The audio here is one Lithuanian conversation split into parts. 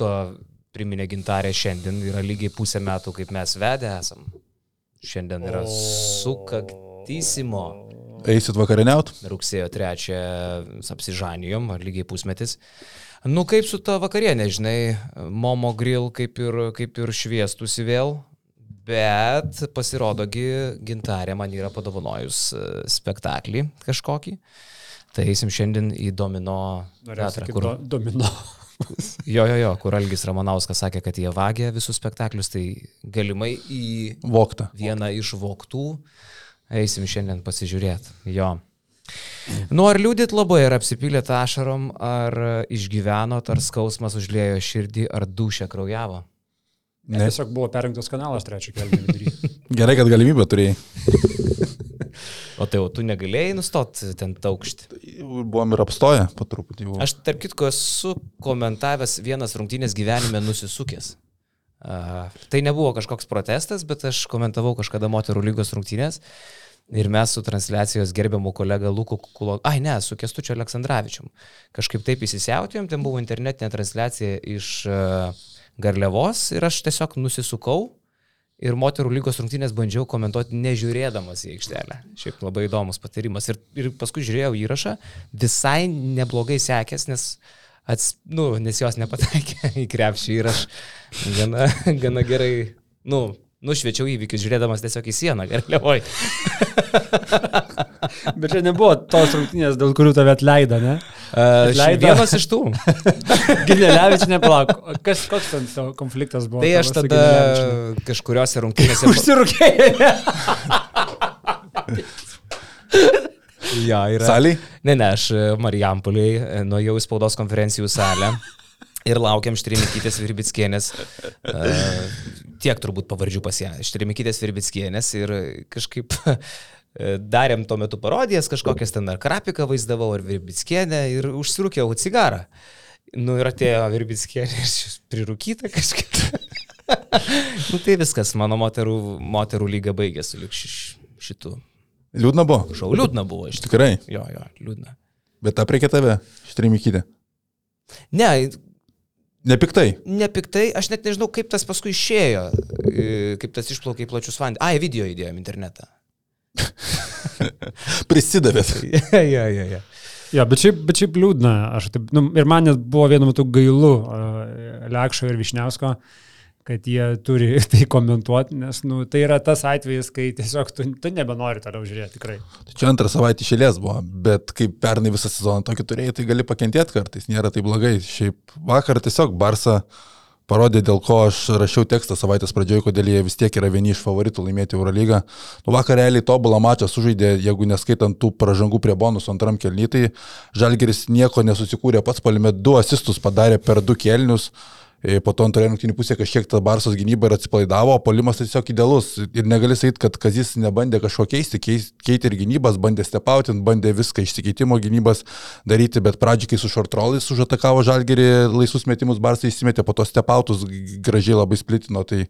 kitko, priminė gintarė šiandien, yra lygiai pusę metų, kaip mes vedę esam. Šiandien yra sukaktysimo. Eisit vakarieniaut? Rugsėjo 3 apsižanijom, ar lygiai pusmetis. Nu kaip su ta vakarienė, žinai, Momo grill kaip ir, kaip ir šviestusi vėl, bet pasirodogi gintarė man yra padovanojus e, spektaklį kažkokį. Tai eisim šiandien į Domino teatrą. Kur... Domino. Jo, jo, jo, kur Algis Ramanauskas sakė, kad jie vagė visus spektaklius, tai galimai į Voktą. vieną iš voktų eisim šiandien pasižiūrėti. Jo. Nu, ar liūdit labai, ar apsipylėt ašarom, ar išgyvenot, ar skausmas užlėjo širdį, ar dušę kraujavo? Ne. Tiesiog buvo perinktas kanalas trečio kelnių vidury. Gerai, kad galimybę turėjai. O tai jau tu negalėjai nustoti ten taukšti. Buvom ir apstoję po truputį. Jau. Aš tarp kitko esu komentavęs vienas rungtynės gyvenime nusisukęs. Uh, tai nebuvo kažkoks protestas, bet aš komentavau kažkada moterų lygos rungtynės ir mes su transliacijos gerbiamu kolega Luku Kulo, ai ne, su Kestučiu Aleksandраvičium. Kažkaip taip įsisiautėjom, ten buvo internetinė transliacija iš uh, Garliavos ir aš tiesiog nusisukau ir moterų lygos rungtynės bandžiau komentuoti nežiūrėdamas į aikštelę. Šiaip labai įdomus patyrimas. Ir, ir paskui žiūrėjau įrašą, visai neblogai sekės, nes, ats, nu, nes jos nepataikė į krepšį ir aš gana, gana gerai, nu, nušviečiau įvykius žiūrėdamas tiesiog į sieną, garliavoj. Bet čia nebuvo tos rungtynės, dėl kurių tave atleido, ne? Uh, Atleido. vienas iš tų. Ginelevič nepalauk. Kas, koks ten tavo konfliktas buvo? Tai aš tada kažkuriuose rungtynėse... Užsirūkėjai. Ja, yra. Saliai? Ne, ne, aš e, Marijampoliai e, nuėjau į spaudos konferencijų salę ir laukiam Štrimikytės Virbitskienės. Uh, tiek turbūt pavardžių pas ją. Štrimikytės Virbitskienės ir kažkaip e, darėm tuo metu parodijas, kažkokias ten ar krapiką vaizdavau, ar Virbitskienę ir užsirūkiau cigarą. Nu ir atėjo Virbitskienė ir prirūkyta kažkaip. nu tai viskas, mano moterų, moterų lyga baigė su lik šitų. Liūdna buvo. Šau liūdna buvo iš tikrųjų. Tikrai. Jo, jo, liūdna. Bet apriekė tave, štrimikydė. Ne, Nepiktai. nepiktai, aš net nežinau, kaip tas paskui išėjo, e, kaip tas išplaukė į plačius vandenis. Ai, video įdėjom internetą. Prisidavėt. ja, ja, ja, ja. Jo, bet šiaip, bet šiaip liūdna. Aš taip, nu, ir man net buvo vienu metu gailu uh, Lekšo ir Višniausko, kad jie turi tai komentuoti, nes nu, tai yra tas atvejis, kai tiesiog tu, tu nebenori toliau žiūrėti tikrai. Tai Čia antrą savaitę išėlės buvo, bet kaip pernai visą sezoną tokį turėjai, tai gali pakentėti kartais, nėra tai blogai. Šiaip vakar tiesiog Barsa parodė, dėl ko aš rašiau tekstą savaitės pradžioje, kodėl jie vis tiek yra vieni iš favoritų laimėti Eurolygą. Nu, vakar realiai tobulą mačą sužaidė, jeigu neskaitant tų pražangų prie bonusų antram kelnytai, Žalgeris nieko nesusikūrė, pats palime du asistus padarė per du kelnius. E, Po to antroje rungtynių pusėje kažkiek ta Barsos gynyba ir atsipalaidavo, polimas tiesiog idealus. Ir negali sakyti, kad Kazis nebandė kažko keisti, keis- keitė ir gynybas, bandė stepautin, bandė viską išsikeitimo gynybas daryti, bet pradžiai, kai su šortrolais užatakavo žalgerį, laisvus metimus Barsai įsimetė, po to stepautus gražiai labai splitino. Tai,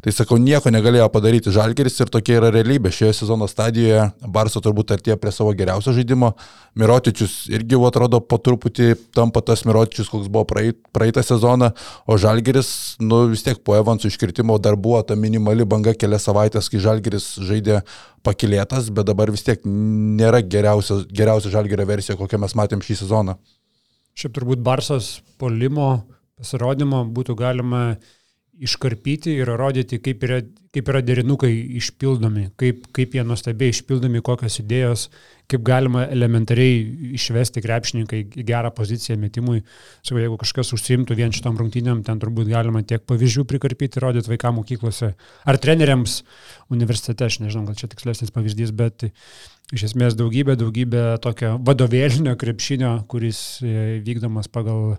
tai sakau, nieko negalėjo padaryti žalgeris ir tokia yra realybė. Šioje sezono stadijoje Barso turbūt artėja prie savo geriausio žaidimo. Mirotičius irgi atrodo po truputį tampa tas Mirotičius, koks buvo praeit, praeitą sezoną, o Žalgeris, nu vis tiek po Evansų iškritimo dar buvo ta minimali banga kelias savaitės, kai Žalgeris žaidė pakilėtas, bet dabar vis tiek nėra geriausia, geriausia Žalgerio versija, kokią mes matėm šį sezoną. Šiaip turbūt Barsos polimo pasirodymo būtų galima iškarpyti ir rodyti, kaip yra, kaip yra derinukai išpildomi, kaip, kaip jie nuostabiai išpildomi, kokios idėjos, kaip galima elementariai išvesti krepšininkai į gerą poziciją metimui. Sakau, jeigu kažkas užsiimtų vien šitom rungtynėm, ten turbūt galima tiek pavyzdžių prikarpyti, rodyti vaikams mokyklose ar treneriams universitete, aš nežinau, gal čia tikslesnis pavyzdys, bet iš esmės daugybė, daugybė tokio vadovėlinio krepšinio, kuris e, vykdomas pagal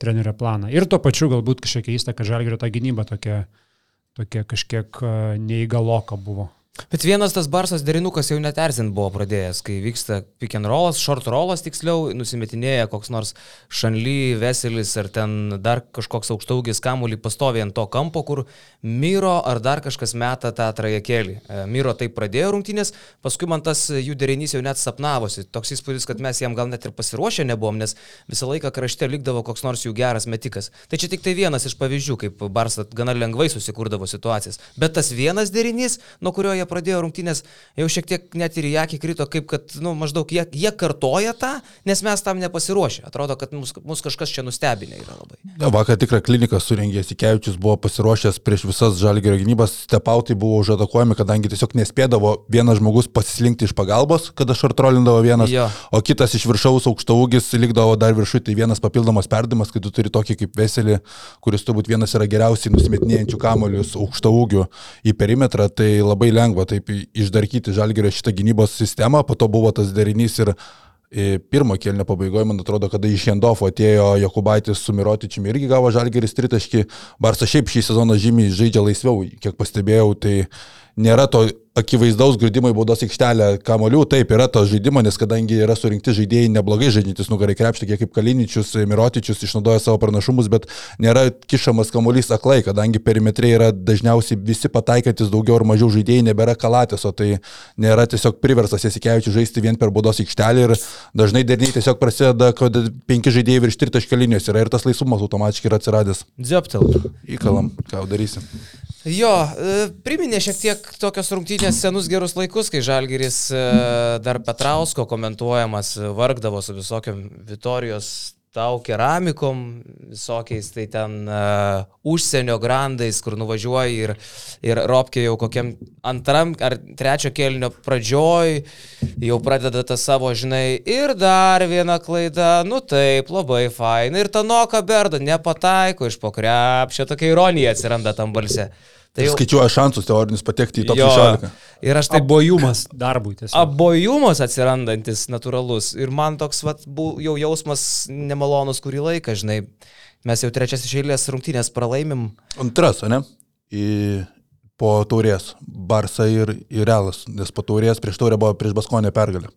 trenerio planą. Ir tuo pačiu galbūt kažkiek keista, kad žalgerio ta gynyba tokia, tokia kažkiek e, neįgaloka buvo. Bet vienas tas barsas derinukas jau net erzint buvo pradėjęs, kai vyksta pick and rollas, short rollas tiksliau, nusimetinėja koks nors Šanly, Veselis ar ten dar kažkoks aukštaugis kamuolį pastovi ant to kampo, kur Myro ar dar kažkas meta tą trajekėlį. E, Myro taip pradėjo rungtynės, paskui man tas jų derinys jau net sapnavosi. Toks įspūdis, kad mes jam gal net ir pasiruošę nebuvom, nes visą laiką krašte likdavo koks nors jų geras metikas. Tai čia tik tai vienas iš pavyzdžių, kaip Barsas gana lengvai susikurdavo situacijas. Bet tas vienas derinys, nuo kurio jie pradėjo pradėjo rungtynės, jau šiek tiek net ir į akį krito, kaip kad, na, nu, maždaug jie, jie kartoja tą, nes mes tam nepasiruošę. Atrodo, kad mus, mus kažkas čia nustebinė yra labai. Ja, vakar tikrą kliniką surengė Sikevičius, buvo pasiruošęs prieš visas žalgerio gynybas, stepautai buvo užatakuojami, kadangi tiesiog nespėdavo vienas žmogus pasislinkti iš pagalbos, kada šartrolindavo vienas, jo. o kitas iš viršaus aukšto ūgis likdavo dar viršui, tai vienas papildomas perdavimas, kai tu turi tokį kaip Veselį, kuris turbūt vienas yra geriausiai nusimetinėjančių kamolius aukšto ūgių į perimetrą, tai labai lengva taip išdarkyti žalgerio šitą gynybos sistemą, po to buvo tas derinys ir e, pirmo kelnio pabaigoje, man atrodo, kada iš Jendofo atėjo Jokubaitis su Mirotičiumi irgi gavo žalgeris tritaškį, Barsa šiaip šį sezoną žymiai žaidžia laisviau, kiek pastebėjau, tai nėra to akivaizdaus grūdimo į baudos aikštelę kamolių, taip yra to žaidimo, nes kadangi yra surinkti žaidėjai neblogai žaidžiantis nugarai krepštį, kiek kaip Kaliničius, Mirotičius išnaudoja savo pranašumus, bet nėra kišamas kamuolys aklai, kadangi perimetrė yra dažniausiai visi pataikantis daugiau ar mažiau žaidėjai, nebėra kalatės, o tai nėra tiesiog priversas Jasikevičius žaisti vien per baudos aikštelę ir dažnai derniai tiesiog prasideda, kad penki žaidėjai virš tritaškio linijos yra ir tas laisvumas automatiškai yra atsiradęs. Dzioptel. Įkalam, ką darysim. Jo, e, priminė šiek tiek tokios rungtynės senus gerus laikus, kai Žalgiris e, dar Petrausko komentuojamas vargdavo su visokiam Vitorijos tau keramikom, visokiais tai ten uh, užsienio grandais, kur nuvažiuoji ir, ir Ropkė jau kokiam antram ar trečio kelnio pradžioj jau pradeda tą savo, žinai, ir dar viena klaida, nu taip, labai faina. Ir ta Noka Berda nepataiko iš pokrepšio, tokia ironija atsiranda tam balse. Tai jau... Skaičiuoja šansus teorinis patekti į top 16. Ir aš taip... Abojumas darbui tiesiog. Abojumas atsirandantis natūralus. Ir man toks vat, bu, jau jausmas nemalonus kurį laiką, žinai. Mes jau trečias išėlės rungtynės pralaimim. Antras, ne? Į, po taurės. Barsa ir, ir Realas. Nes po taurės prieš taurę buvo prieš Baskonę pergalę.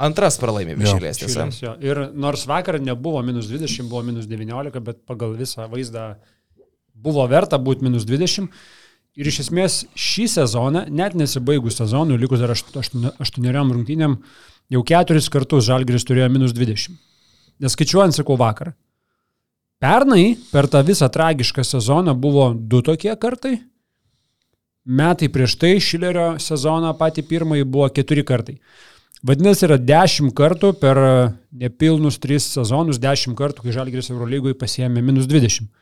Antras pralaimim išėlės, tiesa. Ir nors vakar nebuvo minus 20, buvo minus 19, bet pagal visą vaizdą buvo verta būti minus 20. Ir iš esmės šį sezoną, net nesibaigus sezonui, likus dar aštuoniariam rungtynėm, jau keturis kartus Žalgris turėjo minus 20. Neskaičiuojant, sakau, vakar. Pernai per tą visą tragišką sezoną buvo du tokie kartai. Metai prieš tai Šilerio sezoną patį pirmąjį buvo keturi kartai. Vadinasi, yra dešimt kartų per nepilnus tris sezonus, dešimt kartų, kai Žalgiris Eurolygoje pasiėmė minus 20.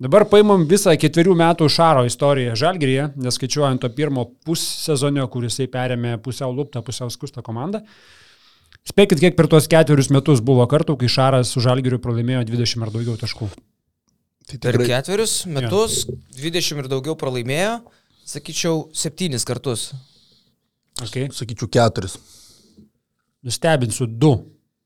Dabar paimam visą ketverių metų Šaro istoriją Žalgiryje, neskaičiuojant to pirmo pussezonio, kuris jisai perėmė pusiau luptą, pusiau skustą komandą. Spėkit, kiek per tuos ketverius metus buvo kartų, kai Šaras su Žalgiriu pralaimėjo 20 ar daugiau taškų. Tai tikrai... Per ketverius metus ja. 20 ir daugiau pralaimėjo, sakyčiau, 7 kartus. Okay. Sakyčiau, 4. Nustebinsiu 2.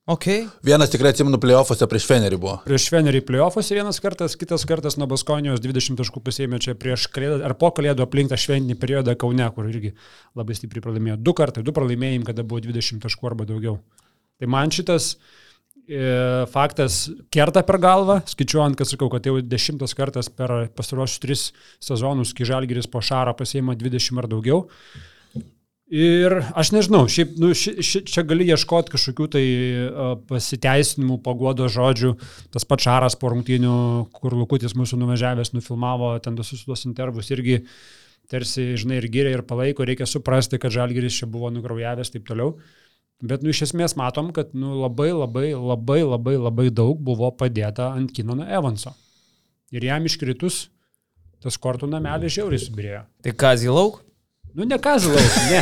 Okay. Vienas tikrai atsimenu playoffuose prieš Fenerį buvo. Prieš Fenerį playoffuose vienas kartas, kitas kartas nuo Baskonijos 20 taškų pasėmė čia prieš kalėdą ar po kalėdų aplink tą šventinį periodą Kaune, kur irgi labai stipriai pralaimėjo. Du kartai, du pralaimėjim, kada buvo 20 taškų arba daugiau. Tai man šitas e, faktas kerta per galvą, skaičiuojant, kad sakau, kad jau dešimtas kartas per pastaruosius tris sezonus, kai Žalgiris po šarą pasėmė 20 ar daugiau. Mm Ir aš nežinau, šiaip nu, ši, ši, čia gali ieškoti kažkokių tai pasiteisinimų, pagodo žodžių. Tas pats Šaras po rungtynių, kur Lukutis mūsų nuvažiavęs, nufilmavo ten visus tuos intervus irgi tarsi, žinai, ir gyrė, ir palaiko, reikia suprasti, kad Žalgiris čia buvo nukraujavęs taip toliau. Bet, nu, iš esmės matom, kad, nu, labai, labai, labai, labai, labai daug buvo padėta ant Kinono Evanso. Ir jam iškritus, tas kortų namelis žiauriai subirėjo. Tai ką, Zilauk? Nu, ne Kazilauk, ne.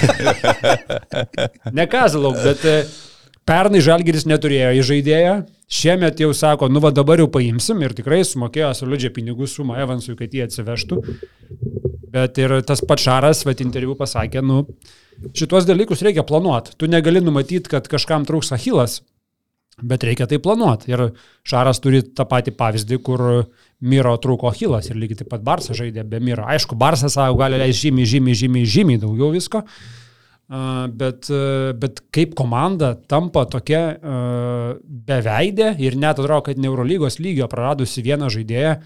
ne Kazilauk, bet e, pernai Žalgiris neturėjo įžaidėją, šiemet jau sako, nu va dabar jau paimsim ir tikrai sumokėjo solidžią pinigų sumą Evansui, kad jį atsivežtų. Bet ir tas pats Šaras, bet interviu pasakė, nu, šitos dalykus reikia planuoti. Tu negali numatyti, kad kažkam trūks Achilas Bet reikia tai planuoti. Ir Šaras turi tą patį pavyzdį, kur Miro trūko Hilas ir lygiai taip pat Barsas žaidė be Miro. Aišku, Barsas savo gali leisti žymiai, žymiai, žymiai, žymiai daugiau visko. Bet, bet kaip komanda tampa tokia beveidė ir net atrodo, kad Neurolygos lygio praradusi vieną žaidėją,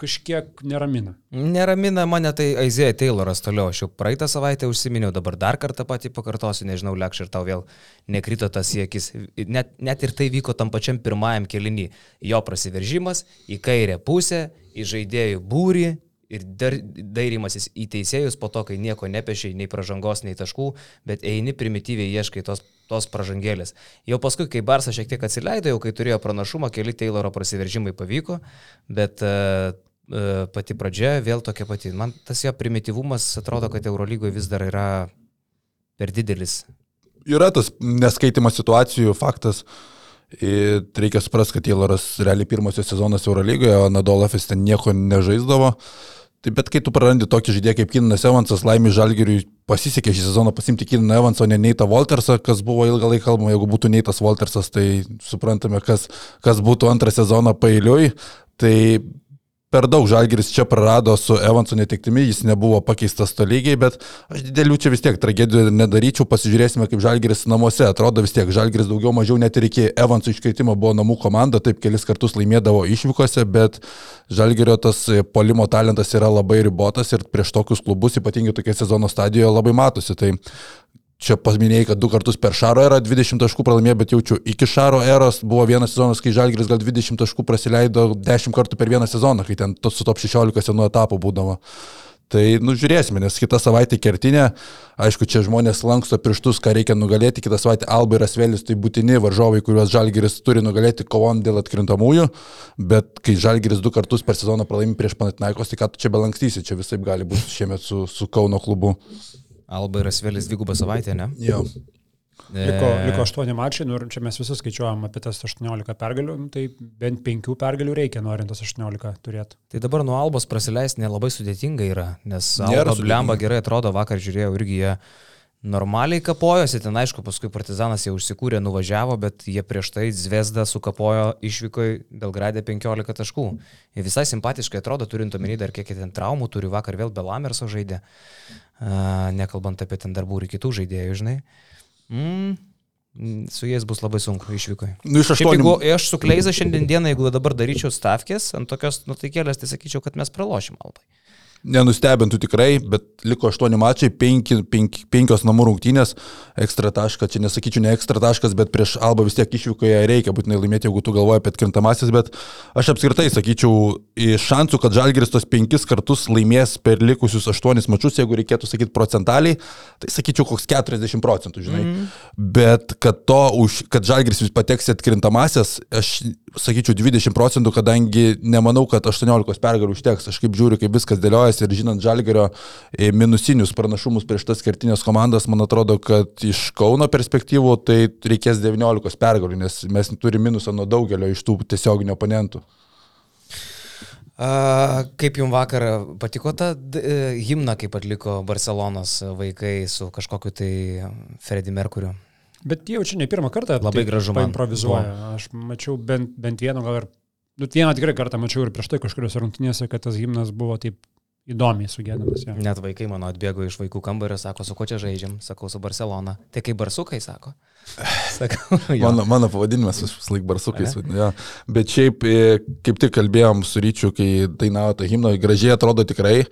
kažkiek neramina. Neramina mane tai Aizėja Tayloras toliau. Aš jau praeitą savaitę užsiminiau, dabar dar kartą patį pakartosiu, nežinau, lekš ir tau vėl nekrito tas siekis. Net, net ir tai vyko tam pačiam pirmajam kelinį. Jo prasiveržimas į kairę pusę, į žaidėjų būrį, ir dairimasis į teisėjus po to, kai nieko nepiešiai, nei pažangos, nei taškų, bet eini primityviai ieškai tos, tos pažangėlės. Jau paskui, kai Barsas šiek tiek atsileido, jau kai turėjo pranašumą, keli Tayloro prasiveržimai pavyko, bet uh, uh, pati pradžia vėl tokia pati. Man tas jo primityvumas atrodo, kad Eurolygoje vis dar yra per didelis. Yra tas neskaitimas situacijų faktas. Ir reikia suprasti, kad Tayloras realiai pirmosios sezonas Eurolygoje, o Nadolafis ten nieko nežaisdavo. Uh, Tai bet kai tu prarandi tokį žaidėją kaip Kinanas Evansas, laimė Žalgiriui pasisekė šį sezoną pasimti Kinaną Evansą, o ne Neitą Waltersą, kas buvo ilgą laiką kalbama, jeigu būtų Neitas Waltersas, tai suprantame, kas, kas būtų antrą sezoną pailiui. Tai per daug Žalgiris čia prarado su Evansu netiktimi, jis nebuvo pakeistas tolygiai, bet aš didelių čia vis tiek tragedijų nedaryčiau, pasižiūrėsime, kaip Žalgiris namuose atrodo vis tiek. Žalgiris daugiau mažiau net ir iki Evanso iškreitimo buvo namų komanda, taip kelis kartus laimėdavo išvykose, bet Žalgirio tas polimo talentas yra labai ribotas ir prieš tokius klubus, ypatingai tokia sezono stadijoje, labai matosi. Tai Čia paminėjai, kad du kartus per Šaro erą 20 taškų pralaimėjo, bet jaučiu, iki Šaro eros buvo vienas sezonas, kai Žalgris gal 20 taškų praleido 10 kartų per vieną sezoną, kai ten su top 16 senų etapų būdavo. Tai nu, žiūrėsime, nes kitą savaitę kertinė, aišku, čia žmonės lanksto pirštus, ką reikia nugalėti, kitą savaitę Alba ir Asvelis tai būtini varžovai, kuriuos Žalgiris turi nugalėti kovom dėl atkrintamųjų, bet kai Žalgiris du kartus per sezoną pralaimi prieš Panatinaikos, tai ką tu čia belankstysi, čia visai gali būti šiemet su, su Kauno klubu. Alba ir Asvelis dvigubą savaitę, ne? Jo. Liko, liko 8 mačai, nu, ir čia mes visus skaičiuojam apie tas 18 pergalių, nu, tai bent 5 pergalių reikia, norint tas 18 turėti. Tai dabar nuo Albos praleisti nelabai sudėtinga yra, nes Alba Blemba gerai atrodo, vakar žiūrėjau irgi jie normaliai kapojosi, ten aišku, paskui Partizanas jau užsikūrė, nuvažiavo, bet jie prieš tai Zvezda sukapojo išvykoje Belgradė 15 taškų. Jie visai simpatiškai atrodo, turint omeny dar kiek ten traumų turi, vakar vėl Belamerso žaidė nekalbant apie ten darbų ir kitų žaidėjų, žinai. Mm, su jais bus labai sunku išvykoje. Nu, iš aštuonių. Jeigu aš su Kleiza šiandien dieną, jeigu dabar daryčiau stavkės ant tokios nutaikėlės, tai sakyčiau, kad mes pralošim Albai nenustebintų tikrai, bet liko 8 mačai, 5, 5, 5 namų rungtynės, ekstra taškas, čia nesakyčiau ne ekstra taškas, bet prieš Alba vis tiek išvykoje reikia būtinai laimėti, jeigu tu galvoji apie atkrintamasis, bet aš apskritai sakyčiau, šansų, kad Žalgeris tos 5 kartus laimės per likusius 8 mačius, jeigu reikėtų sakyti procentaliai, tai sakyčiau koks 40 procentų, žinai. Mm. Bet kad to, už, kad Žalgeris vis pateks į atkrintamasias, aš sakyčiau 20 procentų, kadangi nemanau, kad 18 pergalių užteks. Aš kaip žiūriu, kaip viskas dėliojasi ir žinant Žalgerio e, minusinius pranašumus prieš tas kertinės komandas, man atrodo, kad iš Kauno perspektyvų tai reikės 19 pergalių, nes mes turime minusą nuo daugelio iš tų tiesioginių oponentų. A, kaip jums vakar patiko ta e, himna, kaip atliko Barcelonos vaikai su kažkokiu tai Freddy Merkuriu? Bet jau čia ne pirmą kartą labai gražu man. Improvizuoja. Aš mačiau bent, bent vieną, gal ir, nu, vieną tikrai kartą mačiau ir prieš tai kažkuriuose rungtynėse, kad tas gimnas buvo taip įdomiai sugėdamas. Ja. Net vaikai mano atbėgo iš vaikų kambario, sako, su kuo čia žaidžiam, sakau, su Barcelona. Tai kaip barsukai, sako. Sakau, mano, mano pavadinimas vis laik barsukais. Ja. Bet šiaip, e, kaip tik kalbėjom su ryčiu, kai dainavo tą himną, gražiai atrodo tikrai.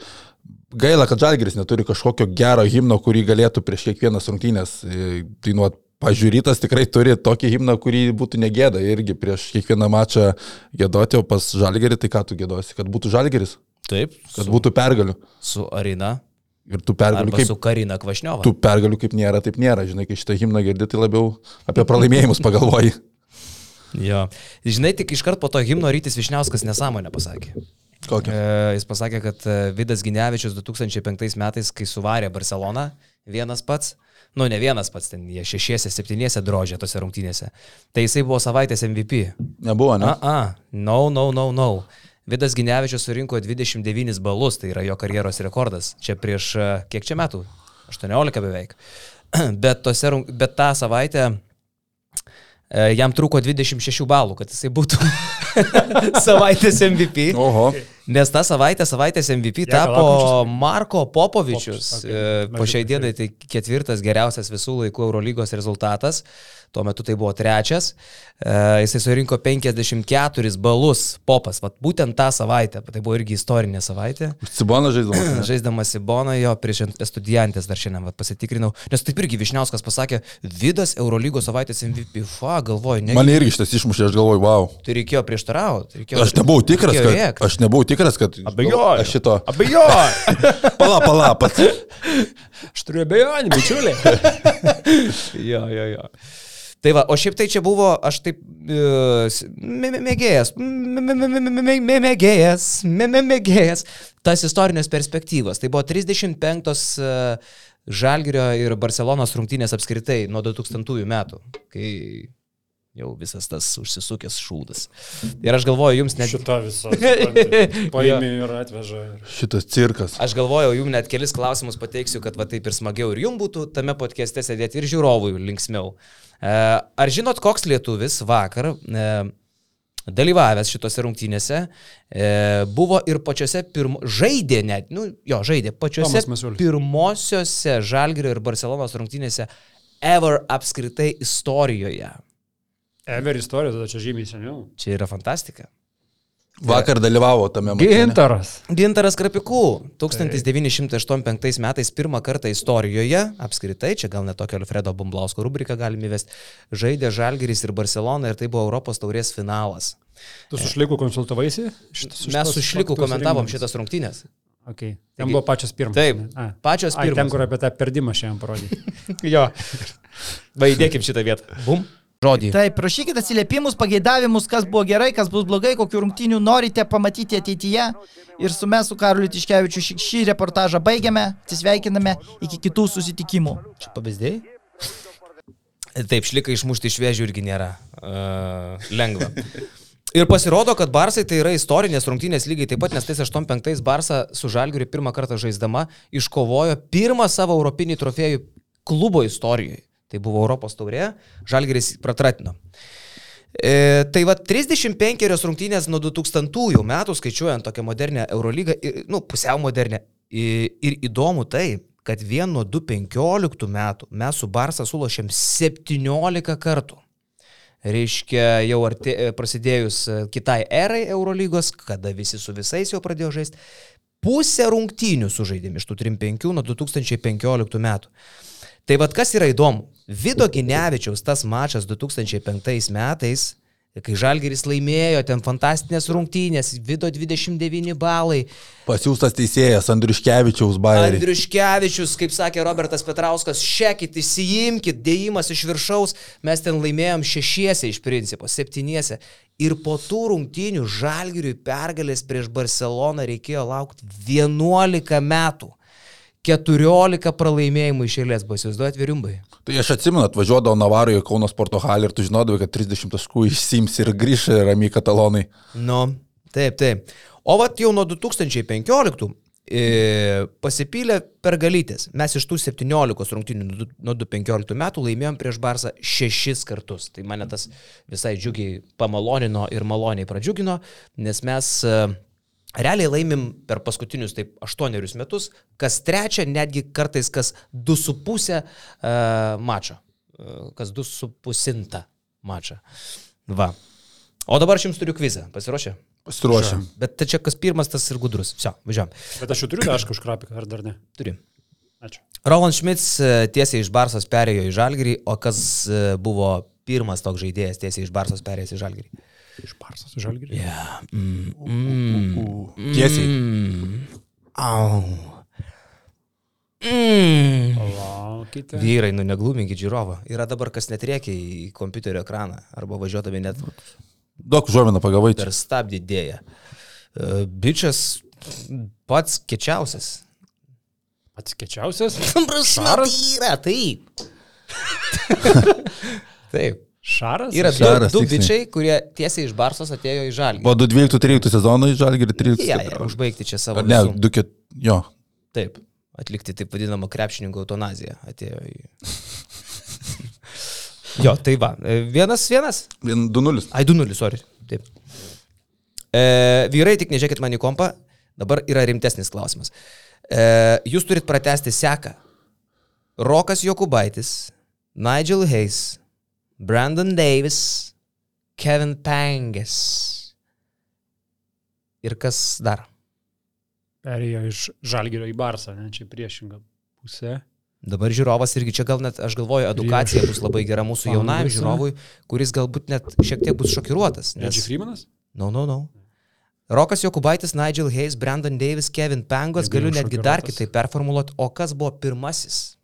Gaila, kad Žalgiris neturi kažkokio gero himno, kurį galėtų prieš kiekvienas rungtynės e, dainuoti Pažiūrytas tikrai turi tokį himną, kurį būtų negėda irgi prieš kiekvieną mačą gėdoti, o pas Žalgerį tai ką tu gėdosi, kad būtų Žalgeris? Taip. Kad su, būtų pergalių. Su Arina. Ir tų pergalių kaip... Su Karina Kvašniova. Tų pergalių kaip nėra, taip nėra. Žinai, kai šitą himną girdi, tai labiau apie pralaimėjimus pagalvoji. jo. Žinai, tik iškart po to himno rytis Višniauskas nesąmonę pasakė. Kokią? E, jis pasakė, kad e, Vidas Ginevičius 2005 metais, kai suvarė Barceloną, vienas pats, nu ne vienas pats ten, jie šešiese, septyniese drožė tose rungtynėse. Tai jisai buvo savaitės MVP. Nebuvo, ne? A, a, no, no, no, no. Vidas Ginevičius surinko 29 balus, tai yra jo karjeros rekordas. Čia prieš kiek čia metų? 18 beveik. Bet, tose, bet tą savaitę E, Jam trūko 26 balų, kad jisai būtų savaitės MVP. Oho. Nes tą savaitę savaitės MVP Jaka tapo. Marko Popovičius. Popovičius, Okay. okay. Po šiai dienai tai ketvirtas geriausias visų laikų Eurolygos rezultatas. Tuo metu tai buvo trečias. E, Jisai surinko 54 balus Popas. Vat būtent tą savaitę. Tai buvo irgi istorinė savaitė. Cibonas žaidžiamas. Žaisdamas į Boną jo prieš studentės dar šiandien vat, pasitikrinau. Nes taip irgi Višniauskas pasakė, Vidas Eurolygos savaitės MVP. Fa, galvoju, ne. Mane irgi šitas išmušė, aš galvoju, wow. Tai reikėjo prieštarauti. Reikėjo, Aš nebuvau tikras, kad... rėkt. Aš nebuvau tikras, kad... Abejoju. Aš šito... Abejoju. Pala, pala, pats. Aš turiu abejonę, bičiuliai. jo, jo, jo. Tai va, o šiaip tai čia buvo, aš taip mėgėjas, mė- mė- mė- mė- mė- mė- mėgėjas, mė- mė- mėgėjas, tas istorinės perspektyvos. Tai buvo 35 e, Žalgirio ir Barcelonos rungtynės apskritai nuo 2000 metų, kai jau visas tas užsisukęs šūdas. Ir aš galvoju, jums net... Visą. supranti, Paėmė ir atveža. Šitas cirkas. Aš galvojau, jums net kelis klausimus pateiksiu, kad va taip ir smagiau ir jums būtų tame podcast'e sėdėti ir žiūrovui linksmiau. E, Ar žinot, koks lietuvis vakar e, dalyvavęs šitose rungtynėse e, buvo ir pačiose pirmo, žaidė net, nu jo, žaidė pačiose pirmosiose Žalgirio ir Barcelonos rungtynėse ever apskritai istorijoje. Ever istorija, tada čia žymiai seniau. Čia yra fantastika. Vakar dalyvavo tame mače. Gintaras. Gintaras Krapikų 1985 metais pirmą kartą istorijoje, apskritai, čia gal net tokia Alfredo Bumblausko rubrika galime įvesti, žaidė Žalgiris ir Barcelona ir tai buvo Europos taurės finalas. Tu su Šliku konsultavaisi? Šitas- Mes šitas su Šliku komentavom rinkdamas? šitas rungtynės. Okay. Taigi- Ten buvo pačios pirmos. Taip? A. pačios Ai, ten, pirmos. kur apie tą perdimą šiandien parodyti. Jo. Vaidėkim šitą vietą. Bum. Žodį. Taip, prašykite atsiliepimus, pageidavimus, kas buvo gerai, kas bus blogai, kokių rungtynių norite pamatyti ateityje. Ir su mes, su Karoliu Tiškevičiu, šį, šį reportažą baigiame, atsisveikiname, iki kitų susitikimų. Čia pavyzdėjai? Taip, šlikai išmušti iš vėžių irgi nėra uh, lengva. Ir pasirodo, kad Barsai tai yra istorinės rungtynės lygiai taip pat, nes tais 85 Barsa su Žalgiriu pirmą kartą žaisdama iškovojo pirmą savo europinį trofėjų klubo istorijoje. Tai buvo Europos taurė, Žalgiris pratratino. E, tai va 35 rungtynės nuo 2000 metų, skaičiuojant tokią modernę Eurolygą, ir, nu, pusiau modernę. Ir, ir įdomu tai, kad vien nuo 2015 metų mes su Barsa sulošėm 17 kartų. Reiškia, jau arti, e, prasidėjus e, kitai erai Eurolygos, kada visi su visais jau pradėjo žaisti, pusę rungtynių sužaidėm iš tų 3-5 nuo 2015 metų. Tai vad kas yra įdomu, Vido Ginevičiaus tas mačas 2005 metais, kai Žalgeris laimėjo ten fantastinės rungtynės, Vido 29 balai, Pasiūstas teisėjas Andriuškevičiaus bairį. Andriuškevičius, kaip sakė Robertas Petrauskas, šekit, įsijimkit, dėjimas iš viršaus, mes ten laimėjom šešiese iš principo, septyniese. Ir po tų rungtynių Žalgiriui pergalės prieš Barceloną reikėjo laukti 11 metų. 14 pralaimėjimų iš eilės, buvo įsivaizduojat virimbai. Tai aš atsimenu, atvažiuodavau Navaroje Kauno sporto halį ir tu žinodavai, kad 30 taškų išsims ir grįš ramiai katalonai. Nu, taip, taip. O vat jau nuo 2015 e, pasipylė pergalytės. Mes iš tų 17 rungtynių nuo du- nuo 2015 metų laimėjom prieš Barsą šešis kartus. Tai mane tas visai džiugiai pamalonino ir maloniai pradžiugino, nes mes e, realiai laimim per paskutinius taip aštuonerius metus, kas trečią, netgi kartais kas du su pusę uh, mačą. Uh, kas du su pusinta mačą. Va. O dabar aš jums turiu kvizą. Pasiruošę? Pasiruošėm. Bet tai čia kas pirmas, tas ir gudrus. Vsio, važiuojam. Bet aš jau turiu tašką už krapiką, ar dar ne? Turi. Ačiū. Roland Schmitz e, tiesiai iš Barsos perėjo į Žalgirį, o kas e, buvo pirmas toks žaidėjas tiesiai iš Barsos perėjęs į Žalgirį? Iš Parsos žalgirį. Yeah. Mm, mm, Tiesiai. mm, au. Mm. Laukite. Vyrai, nu neglūminkit žiūrovą. Yra dabar kas net reikia į kompiuterio ekraną arba važiuodami net Daug žuomina pagavai per stabdį dėję. E, Bičias pats kečiausias. Pats kečiausias. Šaras yra, taip. taip. Šaras? Yra du, Šaras, du tiksliai. bičiai, kurie tiesiai iš Barsos atėjo į Žalgį. Po 12-13 sezono į Žalgirį 13. Ja, ja, užbaigti čia savo. Ne, visų- 2 jo. Taip, atlikti taip vadinamą krepšininkų eutanaziją atėjo į... Jo, tai va. e, Vienas, vienas. 2-0. Ai, 2-0, sorry. Taip. E, vyrai, tik nežiūrėkit man į kompą. Dabar yra rimtesnis klausimas. E, jūs turit pratesti seką. Rokas Jokubaitis, Nigel Hayes, Brandon Davis, Kevin Pangas. Ir kas dar? Perėjo iš Žalgirio į Barsą, ne, čia priešinga pusė. Dabar žiūrovas irgi čia gal net, aš galvoju, edukacija bus labai gera mūsų Pangas, žiūrovui, kuris galbūt net šiek tiek bus šokiruotas. Redži Freemanas? No, no, no. Rokas Jokubaitis, Nigel Hayes, Brandon Davis, Kevin Pangos, galiu netgi dar kitaip performuluoti, o kas buvo pirmasis?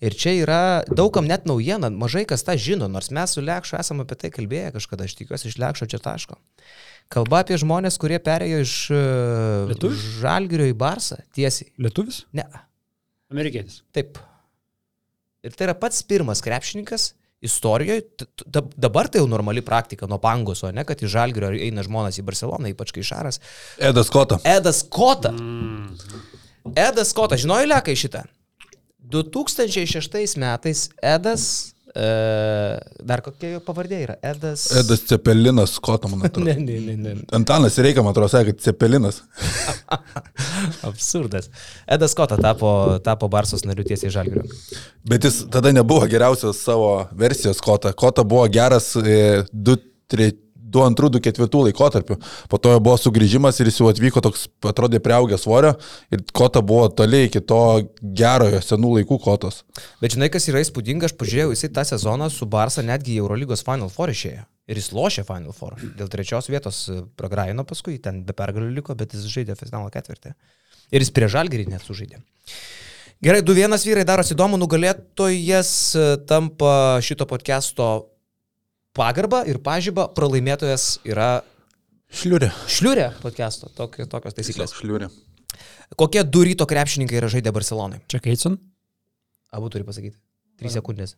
Ir čia yra daugam net naujiena, mažai kas tą žino, nors mes su Lekšu esame apie tai kalbėję kažkada, aš tikiuosi iš Lekšo čia taško. Kalba apie žmonės, kurie perėjo iš e, Lietuvis? Žalgirio į Barsą tiesiai. Lietuvis? Ne, Amerikietis. Taip. Ir tai yra pats pirmas krepšininkas istorijoje, dabar tai jau normali praktika nuo Pangoso, ne, kad iš Žalgirio eina žmonės į Barceloną, ypač kai Šaras. Edas Kota. Edas Kota. Mm. Edas Kota, žinojai lekai šitą? 2006 metais Edas, e, dar kokia jo pavardė yra? Edas. Edas Cepelinas Kota, man atrodo. Ne, ne, ne, ne. Antanas reikia, man atrodo, sakė, Cepelinas. Absurdas. Edas Kota tapo, tapo Barsos nariu tiesiai iš Žalgirio. Bet jis tada nebuvo geriausios savo versijos Kota. Kota buvo geras 2-2-2-4 laikotarpiu. Po to buvo sugrįžimas ir jis jau atvyko toks, atrodė, prieaugę svorio. Ir Kota buvo toliai iki to gerojo senų laikų Kotos. Bet žinai, kas yra įspūdinga, aš pažiūrėjau, jisai tą sezoną su Barsa netgi į Eurolygos Final Four išėjo. Ir jis lošė Final Four. Dėl trečios vietos e, pragraino paskui, ten be pergalių liko, bet jis žaidė finalo ketvirtį. Ir jis prie žalgerį net sužaidė. Gerai, 2-1 vyrai darosi įdomu, nugalėtojas e, tampa šito podcast'o pagarba ir pažyba, pralaimėtojas yra Šliurė. šliurė podcast'o, Tok, tokios taisyklės. Šliurė. Kokie du ryto krepšininkai yra žaidę Barcelonai? Čia Keitson? Abu turi pasakyti. 3 sekundės.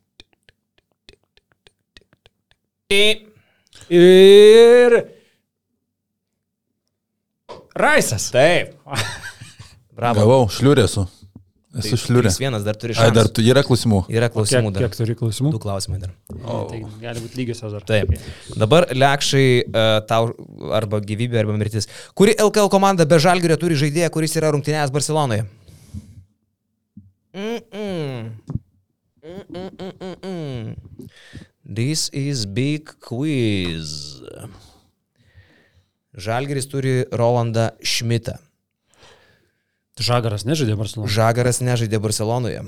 Ir. Raisas. Taip. Bravo. Gavau, šliurė esu. Esu šliurė. Trys vienas dar turi šansą. dar tu yra klausimų. Yra Kiek, klausimų dar. kiek turi klausimų? Du klausimai dar. O. Tai gali būti lygiosios dar. Taip. Dabar lekšai uh, tau arba gyvybė, arba mirtis. Kuri LKL komanda be žalgerio turi žaidėją, kuris yra rungtynės Barcelonoje? Mm-mm. Mm-mm-mm-mm. This is big quiz. Žalgeris turi Rolandą Šmitą. Žagaras nežaidė Barcelona. Žagaras nežaidė Barcelonoje.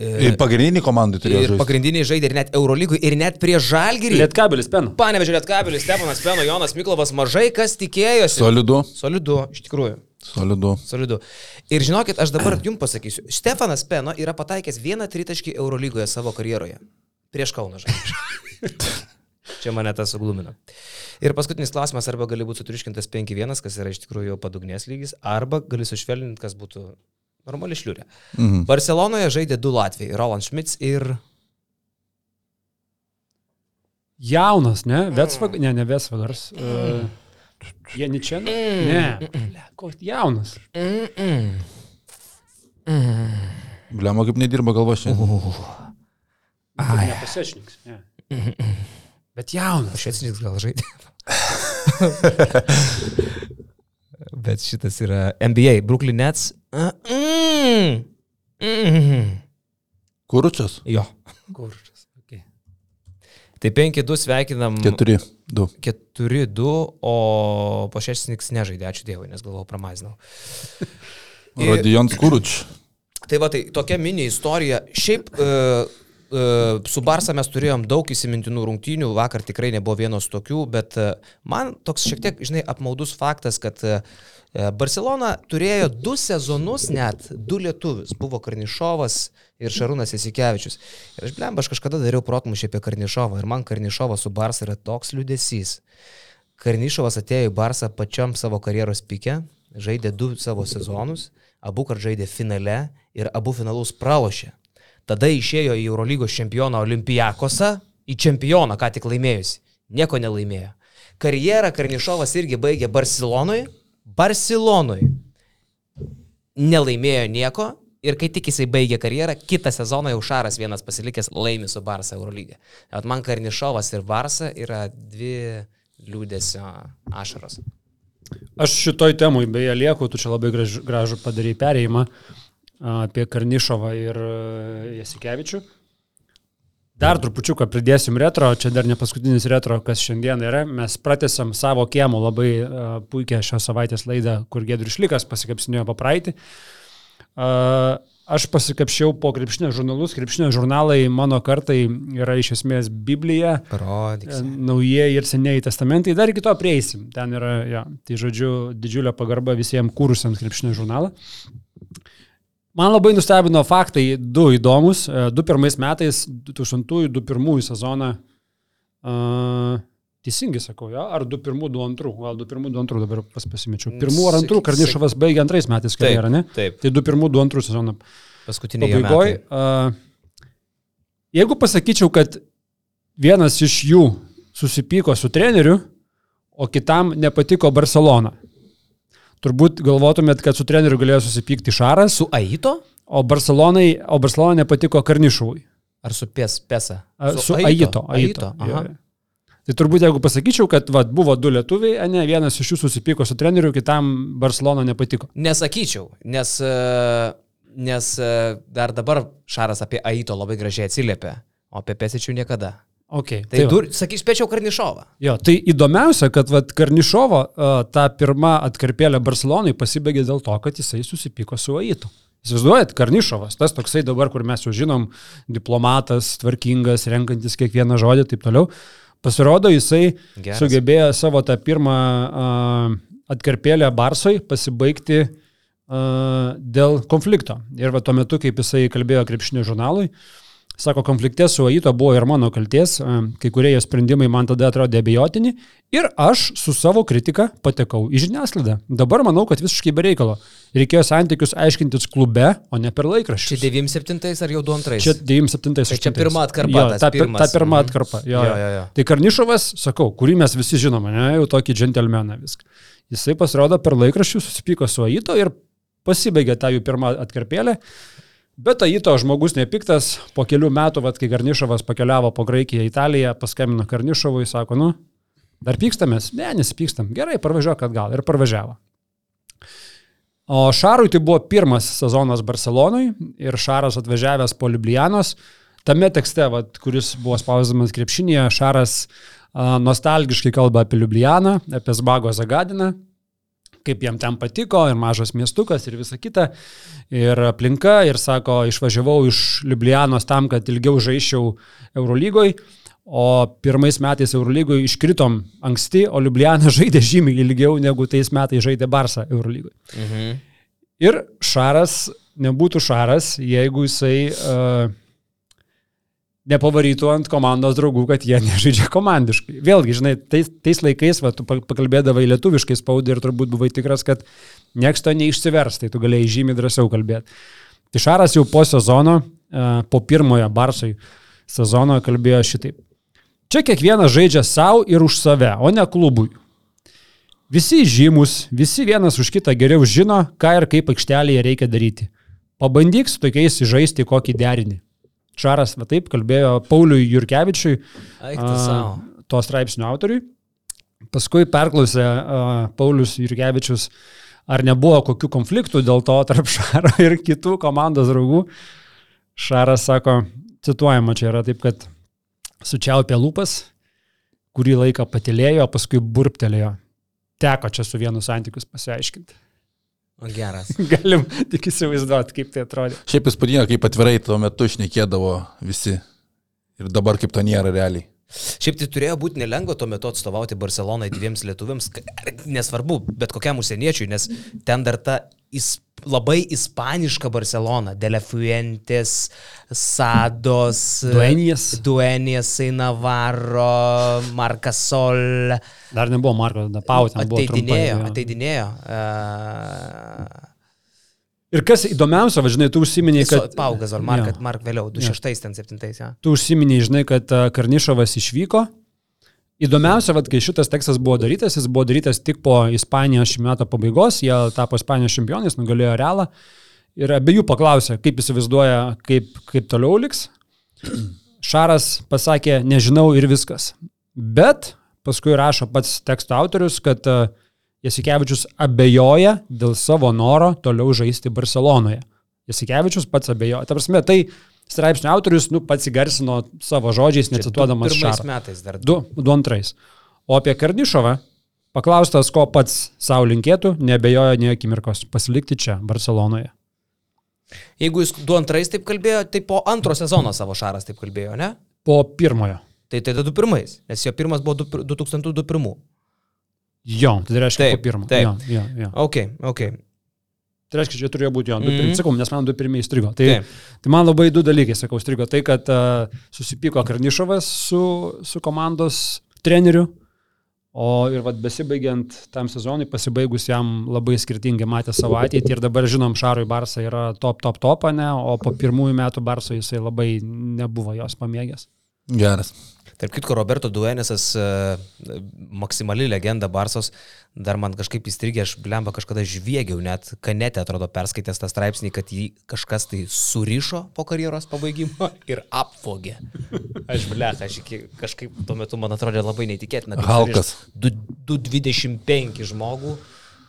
Ir pagrindinį komandą turėjo Ir žaisti. pagrindiniai žaidė ir net Eurolygui, ir net prie Žalgirį. Lietkabelis Penu. Panevežė Lietkabelis, Stefanas Peno, Jonas Miklovas, mažai kas tikėjosi. Solidu. Solidu, iš tikrųjų. Solidu. Solidu. Ir žinokit, aš dabar jums pasakysiu. Stefanas Peno yra pataikęs vieną tritaškį Eurolygoje savo karjeroje. Prieš Kauną žaidžiu. Čia mane tas suglumino. Ir paskutinis klausimas, arba gali būti sutriškintas 5-1, kas yra iš tikrųjų jau padugnės lygis, arba gali sušvelninti, kas būtų normali šliurė. Mhm. Barcelonoje žaidė du Latvijai - Roland Schmitz ir... Jaunas, ne? Vetsvag, ne, ne Vetsvagars. Uh, Janičen? Ne. Ble, Koks jaunas. Bliamo kaip nedirba galva šiandien. Ai. Nepasešniks. Ne. Bet jaunas. Šveciniks gal žaidė. Bet šitas yra NBA, Brooklyn Nets. Mm. Mm. Kuručias? Jo. Kurčas. Okay. Tai 5-2 sveikinam. 4-2. 4-2, o Pašesniks nežaidė, ačiū Dievui, nes galvojau, pramazinau. Rodijons Kuruč. Tai va, tai tokia mini istorija. Šiaip uh, su Barsa mes turėjom daug įsimintinų rungtynių, vakar tikrai nebuvo vienos tokių, bet uh, man toks šiek tiek, žinai, apmaudus faktas, kad uh, Barcelona turėjo du sezonus net, du lietuvius. Buvo Karnišovas ir Šarūnas Esikevičius. Ir aš blemba, aš kažkada dariau protmušį apie Karnišovą ir man Karnišovas su Barsa yra toks liudesys. Karnišovas atėjo į Barsą pačiam savo karjeros pike, žaidė du savo sezonus, abu kart žaidė finale ir abu finalus pralošė. Tada išėjo į Eurolygos čempioną Olimpijakosą, į čempioną, ką tik laimėjusi. Nieko nelaimėjo. Karjerą Karnišovas irgi baigė Barcelonui. Barcelonui. Nelaimėjo nieko, Ir kai tik jisai baigė karjerą, kitą sezoną jau Šaras vienas pasilikęs laimi su Barsa Eurolygė. At man Karnišovas ir Barsa yra dvi liūdėsio ašaros. Aš šitoj temui beje lieku, tu čia labai gražu, gražu padarai perėjimą apie Karnišovą ir a, Jasikevičių. Dar trupučiuką pridėsim retro, čia dar ne paskutinis retro, kas šiandien yra. Mes pratęsam savo kiemo labai a, puikią šios savaitės laidą, kur Gedrius Šlikas pasikapsinėjo papraeitį. Aš pasikapšiau po krepšinio žurnalus. Krepšinio žurnalai mano kartai yra iš esmės Biblija, Parodyk. naujieji ir senieji testamentai. Dar iki to prieisim. Ten yra, ja, tai žodžiu, didžiulė pagarba visiems kūrusiams krepšinio žurnalą. Man labai nustebino faktai, du įdomus. E, Du pirmais metais, 2000-2001 sezoną, uh, teisingai sakau, jo, ar 2-1-2-2, gal 2-1-2-2 dabar pas pasimečiau. Pirmų ar antrų Sakyk- Karnišovas baigė antrais metais karjerą, ne? Taip, Tai 2-1-2-2 sezoną paskutinė pabaigoje. Jeigu pasakyčiau, kad vienas iš jų susipyko su treneriu, o kitam nepatiko Barcelona, turbūt galvotumėt, kad su treneriu galėjo susipykti Šaras, Su Aito o Barcelonai, o Barcelona nepatiko Karnišovui. ar su Pes, Pesa? A, Su Aito. Aito. Jo. Tai turbūt jeigu pasakyčiau, kad va, buvo du lietuviai, ne, vienas iš jų susipyko su treneriu, kitam Barcelona nepatiko. Nesakyčiau, nes, e, nes e, dar dabar Šaras apie Aito labai gražiai atsiliepia, o apie Pesičių niekada. Okay, Tai, tai va. dur, sakyčiau, spėčiau Karnišovą. Jo, tai įdomiausia, kad vat, Karnišovo uh, ta pirma atkarpėlė Barcelonai pasibaigė dėl to, kad jisai susipyko su Aitu. Įsivaizduojat, Karnišovas, tas toksai dabar, kur mes jau žinom, diplomatas, tvarkingas, renkantis kiekvieną žodį ir taip toliau. Pasirodo, jisai Geras. sugebėjo savo tą pirmą uh, atkarpėlę Barsoj pasibaigti uh, dėl konflikto. Ir va tuo metu, kaip jisai kalbėjo krepšinio žurnalui, Sako, konflikte su Aito buvo ir mano kalties, e, kai kurie jo sprendimai man tada atrodė abejotini ir aš su savo kritika patekau į žiniasklaidą. Dabar manau, kad visiškai be reikalo. Reikėjo santykius aiškintis klube, o ne per Čia laikraščius. 97 ar jau 22? Čia 97. Tai čia pirma atkarpa, Jo, ta, pir- pirmas. ta pirma Mhm. atkarpa. Jo, Jo, jo, jo. Tai Karnišovas, sakau, kurį mes visi žinome, ne, jau tokį džentelmeną viską. Jisai pasirodo per laikraščius, susipyko su Aito ir pasibaigė tą jų pirmą atkarpėlę. Bet Aito žmogus nepiktas, po kelių metų, vat, kai Karnišovas pakeliavo po Graikiją, Italiją, paskambino Karnišovui, sako, nu, dar pykstamės? Ne, nesipykstam. Gerai, parvažiuok atgal. Ir parvažiavo. O Šarui tai buvo pirmas sezonas Barcelonui ir Šaras atvažiavęs po Liublianos. Tame tekste, vat, kuris buvo spausdamas krepšinėje, Šaras a, nostalgiškai kalba apie Liublianą, apie Zbago Zagadiną, kaip jam ten patiko ir mažas miestukas ir visa kita. Ir aplinka, ir sako, išvažiavau iš Liublianos tam, kad ilgiau žaiščiau Eurolygoj. O pirmais metais Eurolygoje iškritom anksti, o Liubliana žaidė žymiai ilgiau negu tais metais žaidė Barsa Eurolygoje. Mhm. Ir Šaras nebūtų Šaras, jeigu jisai uh, nepavarytų ant komandos draugų, kad jie nežaidžia komandiškai. Vėlgi, žinai, tais, tais laikais, va, tu pa- pakalbėdavai lietuviškai spaudai ir turbūt buvai tikras, kad nieks to neišsivers, tai tu galėjai žymiai drąsiau kalbėti. Tai Šaras jau po sezono, uh, po pirmojo Barsai sezono kalbėjo šitaip. Čia kiekvienas žaidžia savo ir už save, o ne klubui. Visi žymus, visi vienas už kitą geriau žino, ką ir kaip aikštelėje reikia daryti. Pabandyk su tokiais žaisti kokį derinį. Čaras, va taip, kalbėjo Pauliui Jurkevičiui, savo. to straipsnio autoriui. Paskui perklausė a, Paulius Jurkevičius, ar nebuvo kokių konfliktų dėl to tarp Šaro ir kitų komandos draugų. Šaras sako, cituojama čia yra taip, kad sučiaupė lūpas, kurį laiką patilėjo, paskui burptelėjo. Teko čia su vienu santykius pasiaiškinti. O geras. Galim tik įsivaizduoti, kaip tai atrodė. Šiaip įspūdinga, kaip atvirai tuo metu šnekėdavo visi. Ir dabar kaip to nėra realiai. Šiaip tai turėjo būti nelengva tuo metu atstovauti Barcelonai dviems lietuviams, nesvarbu, bet kokiam užsieniečiui, nes ten dar ta is, labai ispaniška Barcelona, Delefuentes, Sados, Duenijas. Duenijas, Navarro, Markasol. Dar nebuvo Marko, tada Pau ten buvo. Ateidinėjo, ateidinėjo. Uh, Ir kas įdomiausia, va, žinai, tu užsiminėjai, kad... Pau Gazol, Mark, Jo. Mark vėliau, 26 ten 7. Ja. tu užsiminėjai, žinai, kad a, Karnišovas išvyko. Įdomiausia, kad kai šitas tekstas buvo darytas, jis buvo darytas tik po Ispanijos šių metų pabaigos, jie tapo Ispanijos čempionais, nugalėjo Realą. Ir abiejų paklausė, kaip įsivaizduoja, kaip, kaip toliau liks. Šaras pasakė, nežinau ir viskas. Bet paskui rašo pats teksto autorius, kad e, Jasikevičius abejoja dėl savo noro toliau žaisti Barcelonoje. Jasikevičius pats abejoja. Ta prasme, tai straipsnio autorius nu, pats įgarsino savo žodžiais, necituodamas Pirmais Šarą. metais dar. Du, du antrais. O apie Kardišovą, paklaustas, ko pats savo linkėtų, nebejojo nie akimirkos pasilikti čia, Barcelonoje. Jeigu jis du antrais taip kalbėjo, tai po antro sezono savo Šaras taip kalbėjo, ne? Po pirmojo. Tai tada du pirmais, nes jo pirmas buvo du- 2021. Jo, tai reiškia Taip, po pirmo. taip. Jo, jo, jo. Ok, ok. Tai reiškia, čia turėjo būti jo, du Mhm. pirmieji, sakau, nes man du pirmieji strigo. Tai, Taip. tai man labai du dalykai, sakau, strigo. Tai, kad uh, susipyko Karnišovas su, su komandos treneriu, o ir vad besibaigiant tam sezonui, pasibaigus jam labai skirtingai matė savo ateitį ir dabar žinom, Šarui Barsa yra top, top, top, ne, o po pirmųjų metų Barso jisai labai nebuvo jos pamėgęs. Geras. Tarp kitko, Roberto Duenesas, e, maksimali legenda Barsos, dar man kažkaip įstrigė, aš blemba kažkada žviegiau, net kanete atrodo perskaitęs tą straipsnį, kad jį kažkas tai surišo po karjeros pabaigimo ir apvogė. Aš blech, aš iki, kažkaip tuo metu man atrodė labai neįtikėtina. Halkas. surišt du- 225 žmogų.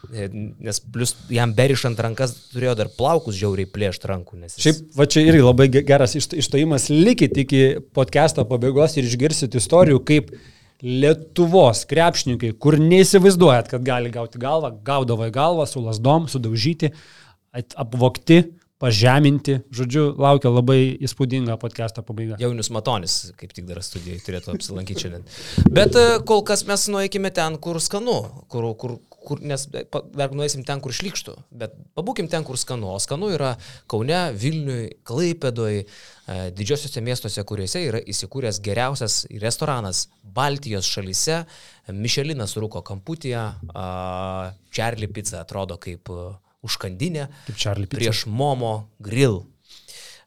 E, Nes plus jam berišant rankas turėjo dar plaukus žiauriai plėšti rankų. Jis... Šiaip, va čia irgi labai ge- geras iš- išstojimas. Likit iki podcast'o pabaigos ir išgirsit istorijų, kaip Lietuvos krepšininkai, kur neįsivaizduojat, kad gali gauti galvą, gaudavo į galvą su lasdom, sudaužyti, apvokti, pažeminti. Žodžiu, laukia labai įspūdinga podcast'o pabaiga. Jaunius Matonis, kaip tik dar studijoje, turėtų apsilankyti šiandien. Bet e, kol kas mes nueikime ten, kur skanu, kur, kur, kur, nes e, dar nueisim ten, kur šlikštų, bet pabūkim ten, kur skanu. O skanu yra Kaune, Vilniui, Klaipėdoj, e, didžiosiuose miestuose, kuriuose yra įsikūręs geriausias restoranas Baltijos šalyse. Mišelinas rūko kamputyje, Čarli pizza atrodo kaip e, užkandinė Kaip Charlie Pizza. prieš Momo Grill.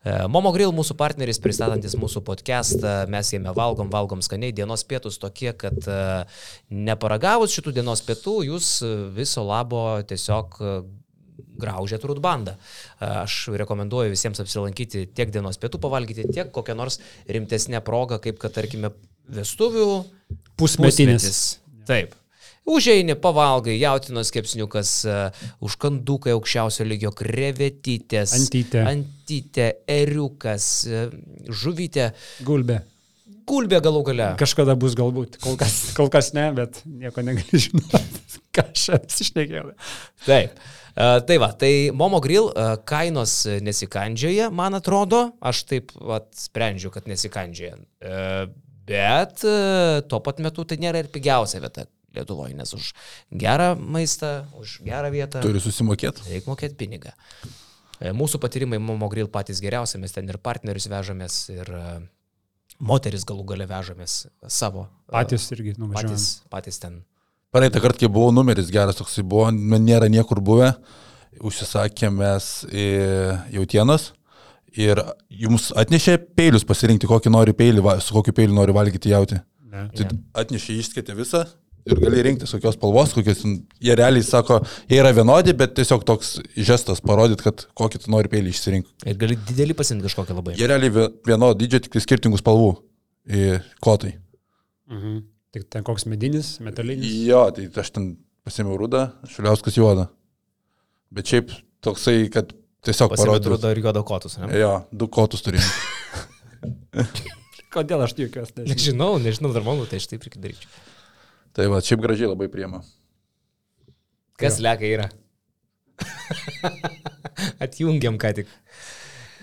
E, Momo Grill mūsų partneris pristatantis mūsų podcastą, mes jame valgom, valgom skaniai, dienos pietus tokie, kad e, neparagavus šitų dienos pietų, jūs e, viso labo tiesiog graužėt rūdbandą. E, Aš rekomenduoju visiems apsilankyti tiek dienos pietų pavalgyti, tiek kokią nors rimtesnę progą, kaip kad tarkime vestuvių Pusmetinis. pusmetis. Taip. Užeini, pavalgai, jautinos kepsniukas, uh, užkandukai aukščiausio lygio, krevetytės, Antytė. antytė eriukas, uh, žuvytė, Gulbė. gulbė galų gale. Kažkada bus galbūt. Kol kas, kol kas ne, bet nieko negali žinoti. Ką aš apsišnekėjau. Taip. Uh, tai va, tai Momo Grill uh, kainos nesikandžioja, man atrodo, aš taip vat, sprendžiu, kad nesikandžioja. Uh, bet tuo pat metu tai nėra ir pigiausia vieta Lietuvoje, nes už gerą maistą, už gerą vietą Turi susimokėti. reikia mokėti pinigą. E, Mūsų patyrimai Momo Grill patys geriausi, mes ten ir partnerius vežamės, ir e, moteris galų gale vežamės savo. e, Patys irgi nuvažiuojame. patys, patys ten. Praeitą kartą, kai buvo numeris geras, toksai buvo, man nėra niekur buvę, užsisakėm mes į jautienos ir jums atnešė peilius pasirinkti, kokį nori peilį, va- su kokiu peiliu nori valgyti jauti. Ne. Tai atnešė išskėtė visą ir gali rinktis kokios spalvos, kokios, jie realiai sako, jie yra vienodi, bet tiesiog toks žestas parodyt, kad kokį tu nori peilį išsirinkti. Ir gali didelį pasimti kažkokią labai. Jie realiai vie- vienodo dydžio, tik tai skirtingų spalvų į kotai. Mhm. Tik ten koks medinis, metalinis. Jo, tai aš ten pasėmiau rudą, šaliauskas juodą. Bet šiaip toksai, kad tiesiog parodžiau. rudą ir juodą kotus. Ne? Jo, du kotus turėjau. Kodėl aš tikiuosi? Nežinau. Nežinau, nežinau, dar manau, tai aš taip ir daryčiau. Tai va, šiaip gražiai labai priema. Kas leka yra? Atjungiam ką tik.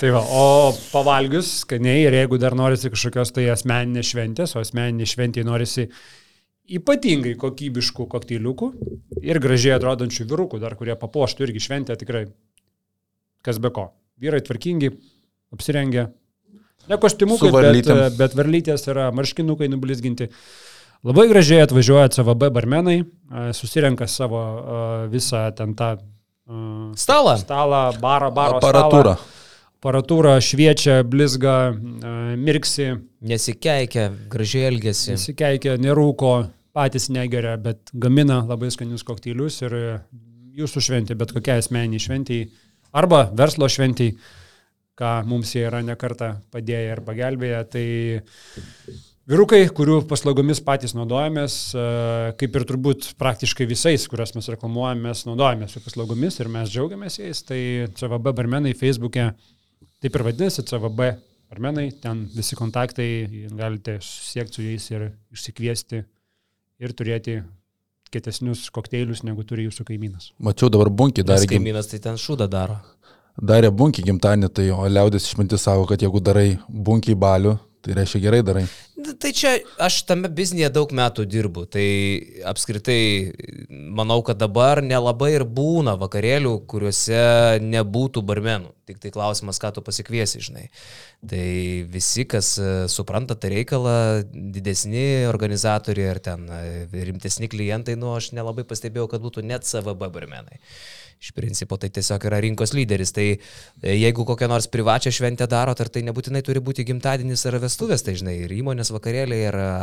Tai va, o pavalgius skaniai ir jeigu dar norisi kažkokios tai asmeninės šventės, o asmeninė šventė norisi ypatingai kokybiškų kokteiliukų ir gražiai atrodančių vyrukų, dar kurie papuoštų irgi šventę tikrai. Kas be ko. Vyrai tvarkingi, apsirengę. Ne kostiumukai, Su bet, bet varlytės yra marškinukai nublizginti. Labai gražiai atvažiuoja CVB barmenai, a, susirenka savo a, visą ten tą a, Stalą. stalą, barą, baro Aparatūra. Stalą. Aparatūra šviečia, blizga, mirksi, Nesikeikia, gražiai elgesi. Įsikeikia, nerūko, patys negeria, bet gamina labai skanius kokteilius ir jūsų šventė, bet kokia asmeniai šventėjai arba verslo šventiai, ką mums jie yra nekarta padėję ir pagelbėję. Tai Vyrukai, kurių paslaugomis patys naudojamės, e, kaip ir turbūt praktiškai visais, kuriuos mes reklamuojame, mes naudojamės jų paslaugomis ir mes džiaugiamės jais. Tai CVB barmenai Facebook'e, taip ir vadinasi CVB barmenai, ten visi kontaktai, galite susisiekti su jais ir išsikviesti ir turėti kietesnius kokteilius, negu turi jūsų kaimynas. Mačiau dabar bunkį Dar gim- kaimynas tai ten šūdą daro. Darė bunkį gimtadienį, tai o liaudės išmintis sako, kad jeigu darai bunkį balių, tai reiškia gerai darai. Tai čia aš tame biznėje daug metų dirbu, tai apskritai manau, kad dabar nelabai ir būna vakarėlių, kuriuose nebūtų barmenų. Tik tai klausimas, ką tu pasikviesi, žinai. Tai visi, kas e, supranta tą reikalą, didesni organizatoriai ar ten e, rimtesni klientai, nu aš nelabai pastebėjau, kad būtų net SVB barmenai. Iš principo tai tiesiog yra rinkos lyderis. Tai e, jeigu kokią nors privačią šventę darot, ar tai nebūtinai turi būti gimtadienis ar vestuvės, tai žinai, ir įmonės vakarėliai, ir a,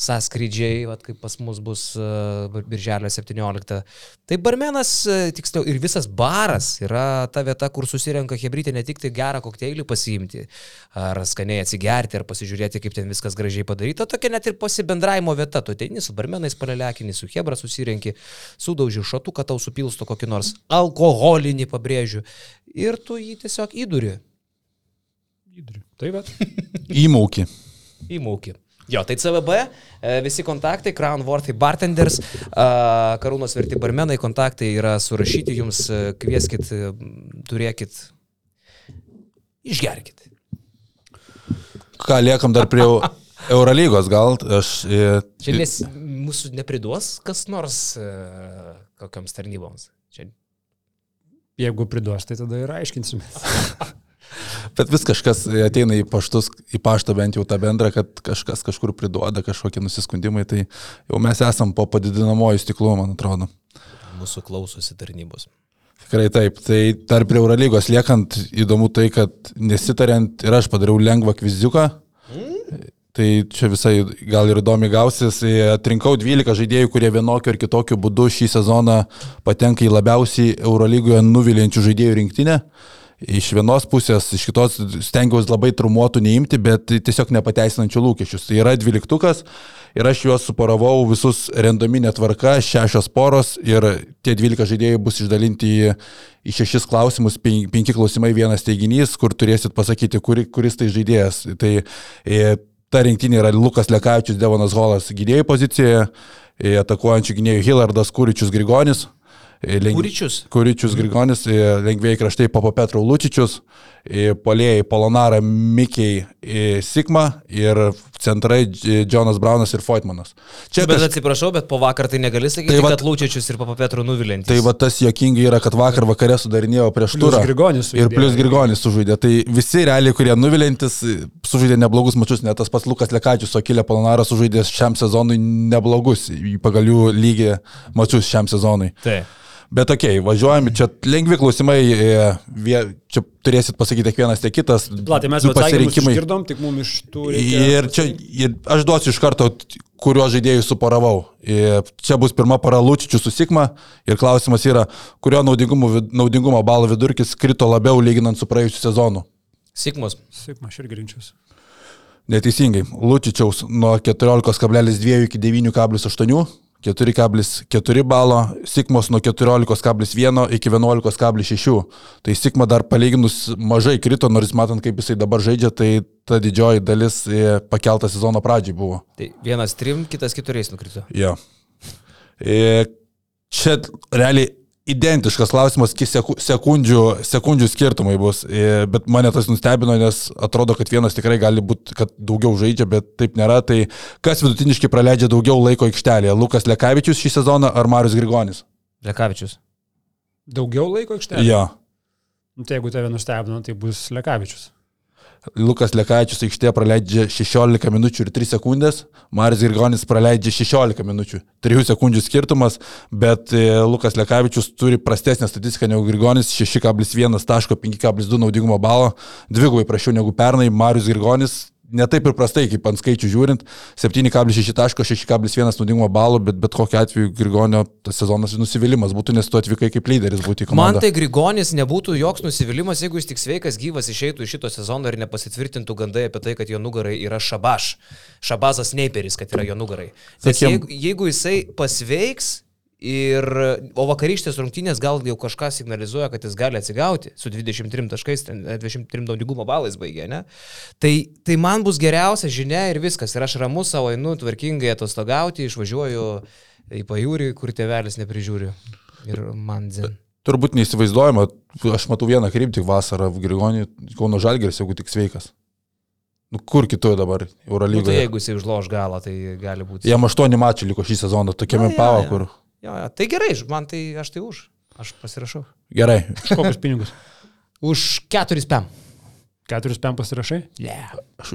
sąskrydžiai, vat, kaip pas mus bus a, birželio 17. Tai barmenas, tiksliau, ir visas baras yra ta vieta, kur susirenka hebrytė ne tik tai gerą kokteilį pasiimti, ar skaniai atsigerti, ar pasižiūrėti, kaip ten viskas gražiai padaryta, tokia net ir pasibendravimo vieta. Tu ateini su barmenais palelekinį, su hebra susirenki, sudauži šotuką, tau supilsto kokį nors alkoholinį, pabrėžiu, ir tu jį tiesiog įduri. Įdri. Tai va. Įmaukį. Įmūkį. Jo, tai CVB, e, visi kontaktai, Crown Worthy Bartenders, e, Karūnos verti barmenai, kontaktai yra surašyti jums, e, kvieskit, turėkit, išgerkit. Ką liekam dar prie Eu- Eurolygos, gal aš... Čia nes mūsų nepriduos kas nors kokiams tarnyboms. Čia Jeigu priduos, tai tada ir aiškinsime. Bet vis kažkas ateina į paštus, į paštą bent jau tą bendrą, kad kažkas kažkur priduoda kažkokie nusiskundimai, tai jau mes esam po padidinamojo stiklu, man atrodo. mūsų klausosi tarnybos. Tikrai taip. Tai dar prie Eurolygos liekant įdomu tai, kad nesitariant ir aš padariau lengvą kviziuką. Tai čia visai gal ir įdomi gausis. Atrinkau 12 žaidėjų, kurie vienokiu ar kitokiu būdu šį sezoną patenka į labiausiai Eurolygoje nuvilinčių žaidėjų rinktinę. Iš vienos pusės, iš kitos stengiausi labai trumuotų neimti, bet tiesiog nepateisinančių lūkesčius. Tai yra dvyliktukas ir aš juos suparavau visus randominė tvarka, šešios poros ir tie dvylika žaidėjai bus išdalinti į, į šešis klausimus, pen- penki klausimai, vienas teiginys, kur turėsit pasakyti, kuri, kuris tai žaidėjas. Tai e, ta rinktinė yra Lukas Lekavičius, Devonas Holas gynėjų pozicijoje, atakuojančių gynėjų Hillardas Kūričius Grigonis. E, leng- Kūričius? Kuričius Grigonis, e, lengvėjai kraštai Papa Petro Lučičius, e, polėjai Polonara Mikiai Sigma ir centrai Jonas Braunas ir Foitmanas. Čia Bet kaž... atsiprašau, bet po vakar tai negali sakyti, Tai vat- kad Lūčičius ir Papa Petro nuvilintys. Tai va tas jokingai yra, kad vakar vakare sudarinėjo prieš turą. Grigonis Ir sužaidė. plus Grigonis sužaidė. Tai visi realiai, kurie nuvilintis, sužaidė neblogus mačius, net tas pats Lukas Lekačius, o Kilė Polonaras sužaidė šiam sezonui neblogus, pagal jų lygį mačius šiam sezonui. Tai. Bet okei, okay, važiuojame, čia lengvi klausimai, e, vie, čia turėsit pasakyti tiek vienas, tiek kitas. Platai mes pasirinkimai. Išgirdom, tik mums iš tų reikia. Ir čia ir aš duosiu iš karto, kuriuo žaidėjų suparavau. Ir čia bus pirma para Lučičių su Sigma ir klausimas yra, kurio naudingumo, naudingumo balo vidurkis krito labiau lyginant su praėjusiu sezonu. Sigmos. Taip, aš irgi rinčiausi. Neteisingai. Lučičiaus nuo 14,2 iki 9,8. 4,4 balo, Sigmos nuo 14,1 iki 11,6. Tai Sigma dar palyginus mažai krito, nors matant, kaip jisai dabar žaidžia, tai ta didžioji dalis e, pakelta sezono pradžiai buvo. Tai vienas trim, kitas keturiais nukrito. Jo. E, Čia realiai identiškas klausimas, sekundžių, sekundžių skirtumai bus, E, bet mane tas nustebino, nes atrodo, kad vienas tikrai gali būti, kad daugiau žaidžia, bet taip nėra. Tai kas vidutiniškai praleidžia daugiau laiko aikštelėje? Lukas Lekavičius šį sezoną ar Marius Grigonis? Lekavičius. Daugiau laiko aikštelėje? Jo. Nu, tai jeigu tave nustebino, tai bus Lekavičius. Lukas Lekavičius aikštėje praleidžia 16 minučių ir 3 sekundės, Marius Grigonis praleidžia 16 minučių, 3 sekundžių skirtumas, bet e, Lukas Lekavičius turi prastesnę statistiką negu Grigonis, 6,1 taško 5,2 naudingumo balo, dvigubai prašiau negu pernai, Marius Grigonis netaip ir prastai, kaip ant skaičių žiūrint, 7,6 taško, 6,1 naudingumo balų, bet bet kokiu atveju Grigonio tas sezonas nusivylimas būtų, nes tu atvykai kaip lyderis būti į komandą. Man tai Grigonis nebūtų joks nusivylimas, jeigu jis tik sveikas, gyvas išeitų iš šito sezono ir nepasitvirtintų gandai apie tai, kad jo nugarai yra šabaš. Šabazas Neiperis, kad yra jo nugarai. Nes jeigu, jeigu jisai pasveiks ir, o vakarykštės rungtynės gal jau kažką signalizuoja, kad jis gali atsigauti su 23 taškais, ten, e, 23 naudingumo balais baigė, ne? Tai, tai man bus geriausia žinia ir viskas. Ir aš ramus savo einu tvarkingai atostogauti, išvažiuoju į pajūrį, kur tėvelis neprižiūri. Ir man dzin. Turbūt neįsivaizduojama, aš matau vieną kryptį vasarą Grigonį, Kauno Žalgeris, jeigu tik sveikas. Nu kur kitur dabar, Nu, tai Eurolygoje? jeigu jis užloš galą, tai gali būti. Jam aštuoni mačiai liko šį sezoną, tokiame Na, jo, pavo, jo. Jo. Tai gerai, man tai aš tai už. Aš pasirašau. Gerai. Kokius pinigus? Už 4 pem. Keturis pem pasirašai? Ne.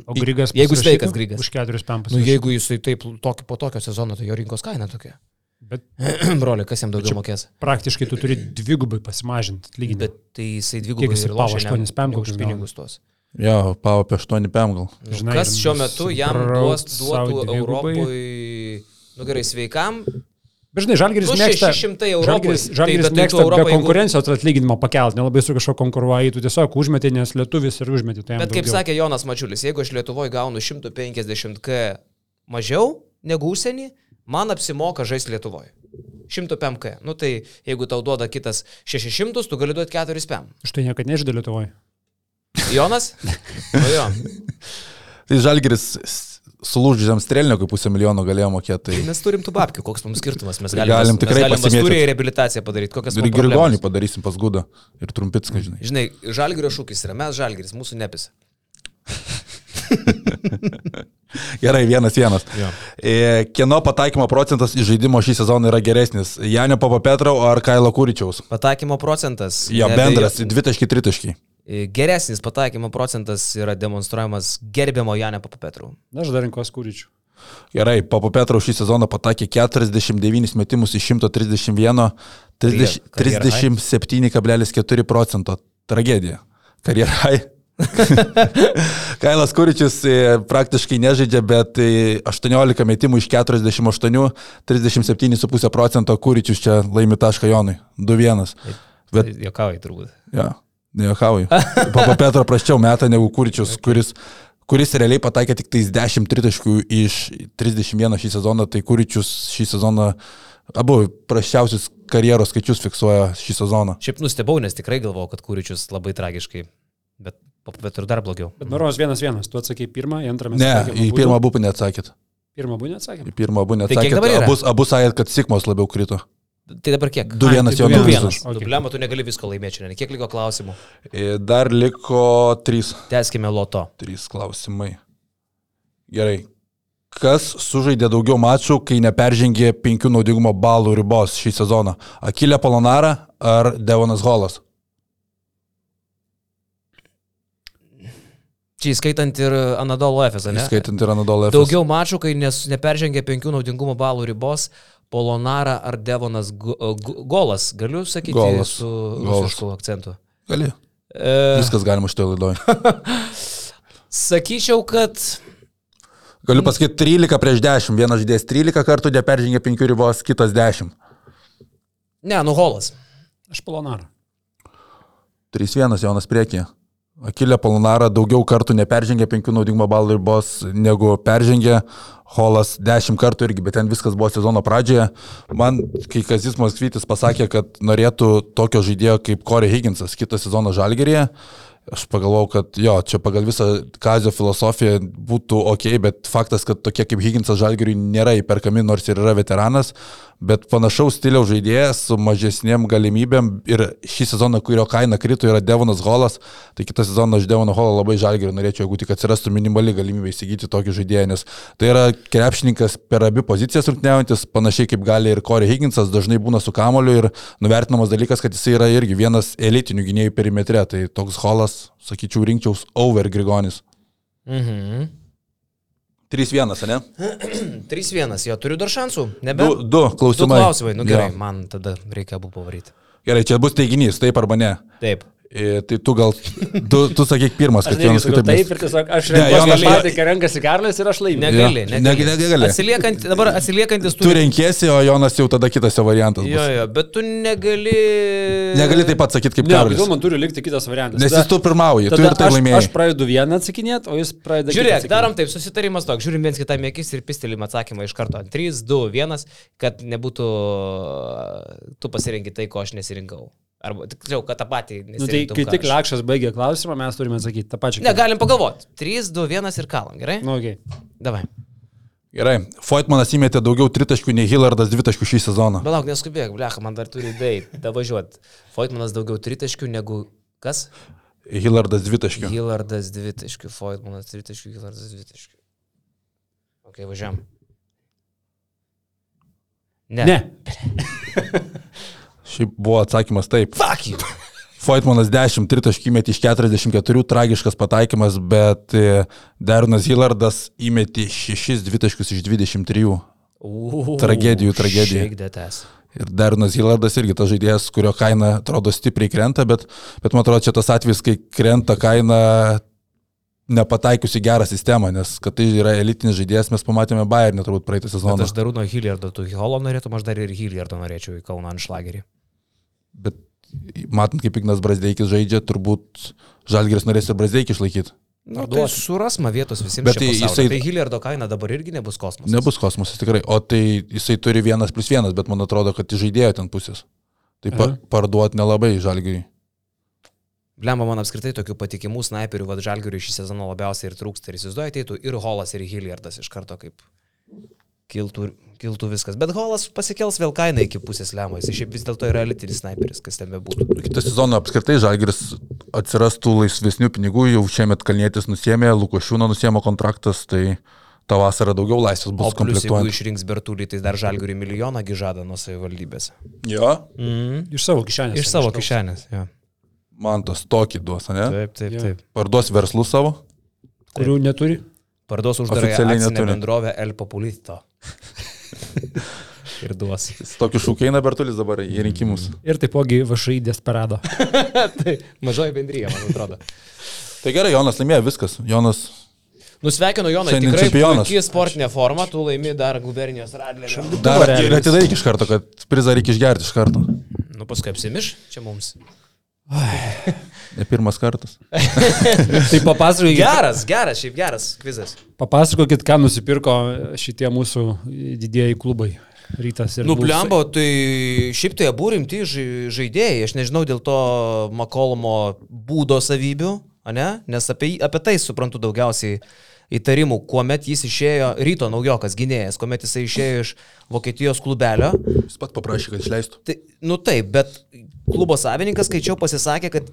O Grigas. Jeigu sveikas Grigas. Už keturis pem Nu, pasirašai. jeigu jisai taip tokį, po tokio sezono, tai jo rinkos kaina tokia. Bet Broli, kas jam daugiau mokės? praktiškai tu turi dvigubai pasimažinti atlyginimą. Bet tai jisai dvigubai jisai ir pavo lošia, 8 ne- pem ne kokius pinigus tuos. Jo, pavo apie 8 pem gal. Nu, Žinai, kas šiuo metu jam duos, duotų. Europoje, nu gerai, sveikam, Bet žinai, Žalgiris Nu, mėgsta. 600 Europoj. Žalgiris, Tai žalgiris bet tai mėgsta Europoj, be jeigu- konkurencijos atlyginimo pakelti, nelabai su kažko konkuruoji, tu tiesiog užmeti, nes lietuvis ir užmeti. Tai Bet kaip daugiau. sakė Jonas Mačiulis, jeigu aš Lietuvoje gaunu 150k mažiau negu užsienį, man apsimoka žaisti Lietuvoje. 105 k. Nu tai jeigu tau duoda kitas 600, tu gali duoti 4 pem. Štai niekada nežaidė Lietuvoje. Jonas? Nu jo. Tai Žalgeris sulūžusiam strelniukui pusę milijono galėjo mokėti. Tai Tai mes turim tų babkių, koks mums skirtumas. Mes galim, Galim tikrai mes galim pasimėtyt. turi reabilitaciją padaryti. Kokias ir mums Grigonį problemos? padarysim pas Gudą. Ir trumpitską, žinai. Žinai, žalgerio šūkis yra mes žalgeris, mūsų nepis. Gerai, vienas vienas. Jo. E, Kieno pataikymo procentas iš žaidimo šį sezoną yra geresnis? Janio Papapetrau ar Kailo Kūričiaus? Pataikymo procentas. Jo, neabejo- bendras, dvitaški, tritaški. E, Geresnis pataikymo procentas yra demonstruojamas gerbiamo Janė Papapetrų. Na, aš dar rinkos kūryčių. Gerai, Papapetrau šį sezoną patakė 49 metimus iš 131, 30 Karjera- 37,4 procento. Tragedija. Karjerai. Kailas Kuričius e, praktiškai nežaidžia, bet e, 18 metimų iš 48, 37,5 procento Kuričius čia laimi tašką Jonui. 2-1. Bet, Jokauji turbūt. ja, nejuokauju. Papa Petro praščiau metą negu Kuričius, kuris, kuris realiai pataikė tik tais 10 tritaškų iš 31 šį sezoną, tai Kuričius šį sezoną abu praščiausius karjeros skaičius fiksuoja šį sezoną. Šiaip nustebau, nes tikrai galvojau, kad Kūričius labai tragiškai, bet Papapetrų dar blogiau. Bet Noros vienas vienas, tu atsakei pirmą, į antrą mes Ne, atsakėm į abudu. pirmą abu neatsakėt. Pirmą būnę atsakėm. Į pirmą neatsakėt. dabar yra? Abu, abu sakėt, kad Sikmos labiau krito. Tai dabar kiek? Du Ai, vienas tai jo du Du vienas. nuvisus. vienas. Ok. Dubliamo tu negali visko laimėti šiandien. Kiek liko klausimų? E, Dar liko trys. Teskime loto. Trys klausimai. Gerai. Kas sužaidė daugiau mačų, kai neperžengė penkių naudingumo balų ribos šį sezoną? Akilė Polonara ar Devonas Holas? Čia įskaitant ir Anadolo Efesą, ne? Skaitant ir Anadolą. Daugiau mačų, kai nes, neperžengė penkių naudingumo balų ribos, Polonara ar Devonas Go- Go- Golas, galiu sakyti Golas. su rusišku akcentu. Gali. E, Viskas galima šitoje laidoje. sakyčiau, kad Galiu pasakyti 13 prieš 10. Vienas žaidėjas 13 kartų neperžengė penkių ribos, kitas 10. ne, nu Golas. Aš Polonarą. 3-1 Jonas priekyje. Akilė Polonara daugiau kartų neperžengė penkių naudingumo balų ribos negu peržengė. Holas 10 kartų irgi, bet ten viskas buvo sezono pradžioje. Man, kai Kazis Moskvytis pasakė, kad norėtų tokio žaidėjo kaip Corey Higginsas kitą sezoną Žalgerėje, aš pagalvojau, kad jo, čia pagal visą Kazio filosofiją būtų ok, bet faktas, kad tokie kaip Higginsas Žalgeriui nėra įperkami, nors ir yra veteranas, bet panašaus stiliaus žaidėjas su mažesniem galimybėm ir šį sezoną, kurio kaina krito, yra Devonas Holas, tai kitą sezoną aš Devoną Holą labai Žalgeriui norėčiau, jeigu tik atsirastų minimali galimybė įsigyti tokį žaidėją, nes tai yra krepšininkas per abi pozicijas rungtynėjantis, panašiai kaip gali ir Corey Higginsas, dažnai būna su kamoliu ir nuvertinamas dalykas, kad jis yra irgi vienas elitinių gynėjų perimetre, tai toks Holas, sakyčiau, rinkčiaus over Grigonis. Mhm. 3-1, ne? 3-1, jo turiu dar šansų. Nebe? Du, du Du klausimai. klausimai, nu gerai, Jo. man tada reikia abu pavaryti. Gerai, čia bus teiginys, taip arba ne. Taip. E, Tai tu gal, tu, tu sakyk pirmas, Aš kad Jonas kitaip. taip ir tiesiog aš renkuosi patį, kai renkasi Karlis ir aš laimiu. Negali, Jo, negali. negali, negali. Atsiliekant, dabar atsiliekantis Tu renkiesi, o Jonas jau tada kitas jo variantas. Jo, Bus. jo, bet tu negali. Negali taip pat sakyti kaip Ne, Karolis. kodėl man turi likti kitas variantas? Nes jis tu pirmauji, tu ir tai laimėjai. aš pradedu vieną atsakinėti, o jis pradeda kitą Žiūrėk, darom taip, susitarimas toks, žiūrim viens kitam akis ir pistelim atsakymą iš karto. 3, 2, 1, kad nebūtų tu pasirenki tai, ko aš nesirinkau. Arba tiksliau, kad tą patį Nu, tai kai tik Lekšas baigė klausimą, mes turime atsakyti tą pačią. Ne, galim pagalvoti. 3, 2, 1 ir kalam, gerai? Nu, okay. Davai. Gerai, Foytmanas įmėtė daugiau tritaškių nei Hillardas dvitaškių šį sezoną. Belauk, neskubėk, blecha, man dar turi idėjai. Davažiuot. Foytmanas daugiau tritaškių negu kas? Hillardas dvitaškių. Hillardas dvitaškių, Foytmanas tritaškių, Hillardas dvitaškių. Ok, važiuojam. Ne. Ne. Šiaip buvo atsakymas taip. Fuck you. Foytmanas 10 tritaškių įmėtė iš 44, tragiškas pataikymas, bet e, Deronas Hillardas įmėtė 6 dvitaškius iš 23. Ooh, Tragedijų, ass. Ir Deronas Hillardas irgi tas žaidėjas, kurio kaina atrodo stipriai krenta, bet, bet man atrodo čia tas atvejis, kai krenta kaina nepataikiusi gerą sistemą, nes kad tai yra elitinis žaidėjas, mes pamatėme Bayernį turbūt praeitą Bet sezoną. aš darau nuo Hilliardo, tu Holo norėtum, aš dar ir Hilliardo norėčiau į Kauną ant šlagerį. Bet matant, kaip Ignas Brasdeikis žaidžia, turbūt Žalgiris norės ir Brasdeikį išlaikyti. Na, tai Parduosim. surasma vietos visiems. Bet Bet tai jisai... Tai Hilliardo kaina dabar irgi nebus kosmosas. Nebus kosmosas tikrai, o tai jisai turi vienas plus vienas, bet man atrodo, kad žaidėjo ten pusės. Tai pa, parduot nelabai Žalgiriui. Lemba man apskritai tokių patikimų snaiperių, vad Žalgiriui šį sezoną labiausiai ir trūksta. Ir įsivaizduoju, ateitų ir Holas, ir Hilliardas iš karto kaip kiltų, kiltų viskas. Bet Holas pasikels vėl kainą iki pusės lemo. Jis šiaip vis dėlto yra elitinis snaiperis, kas ten bebūtų. Kitą sezoną apskritai Žalgiris atsirastų laisvesnių pinigų, jau šiemet Kalnietis nusėmė, Lukošiūno nusėmė kontraktas, tai tą vasarą daugiau laisvės O bus plus, jeigu išrinks Bertulį, tai dar Žalgiriui milijoną gižada nuo savivaldybės. Jo, Mm. Iš savo kišenės. Iš savo kišenės. Ja. man tas tokį duos, ne? Taip, taip, Jo. taip. Parduos verslus savo. Kurių neturi. Parduos neturi. bendrovę El Populito. ir duos. Tokį šūkį eina Bertulis dabar į rinkimus. Ir taipogi vašai desperado. tai mažoji bendryje, man atrodo. Tai gerai, Jonas laimėjo viskas. Jonas Nusveikinu Joną, tikrai čempionas. puikiai sportinė forma, tu laimi dar gubernijos radlį. dar ir atidaryk iš karto, kad prizą reikia išgerti iš karto. Nu, paskui apsimiš čia mums. Ne pirmas kartas. tai papasakokit, Geras, geras, šiaip geras kvizas. papasakokit, ką nusipirko šitie mūsų didieji klubai. Rytas ir Nu, Bulsai. blembo, tai šiaip tai abu rimti žai- žaidėjai. Aš nežinau dėl to Makolomo būdo savybių, ane? nes apie, apie tai suprantu daugiausiai įtarimų, kuomet jis išėjo, ryto naujokas gynėjas, kuomet jisai išėjo iš Vokietijos klubelio. Jis pat paprašė, kad išleistų. Tai, nu taip, bet klubo savininkas, skaičiau, pasisakė, kad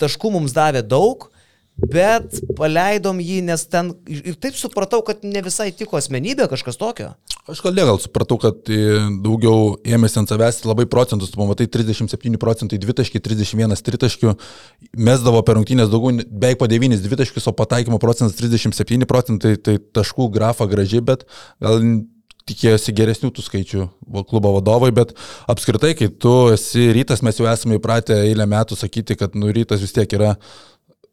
taškų mums davė daug, bet paleidom jį, nes ten ir taip supratau, kad ne visai tiko asmenybė kažkas tokio. Aš gal gal supratau, kad e, daugiau ėmėsi ant savęs labai procentus, tu pamatai 37 procentai dvitaškiai, 31 tritaškių, mesdavo per rungtynės daugiau, beveik po 9 dvitaškius, o pataikymo procentas 37 procentai, tai taškų grafa graži, bet gal tikėjosi geresnių tų skaičių klubo vadovai, bet apskritai, kai tu esi rytas, mes jau esame įpratę eilę metų sakyti, kad nu, rytas vis tiek yra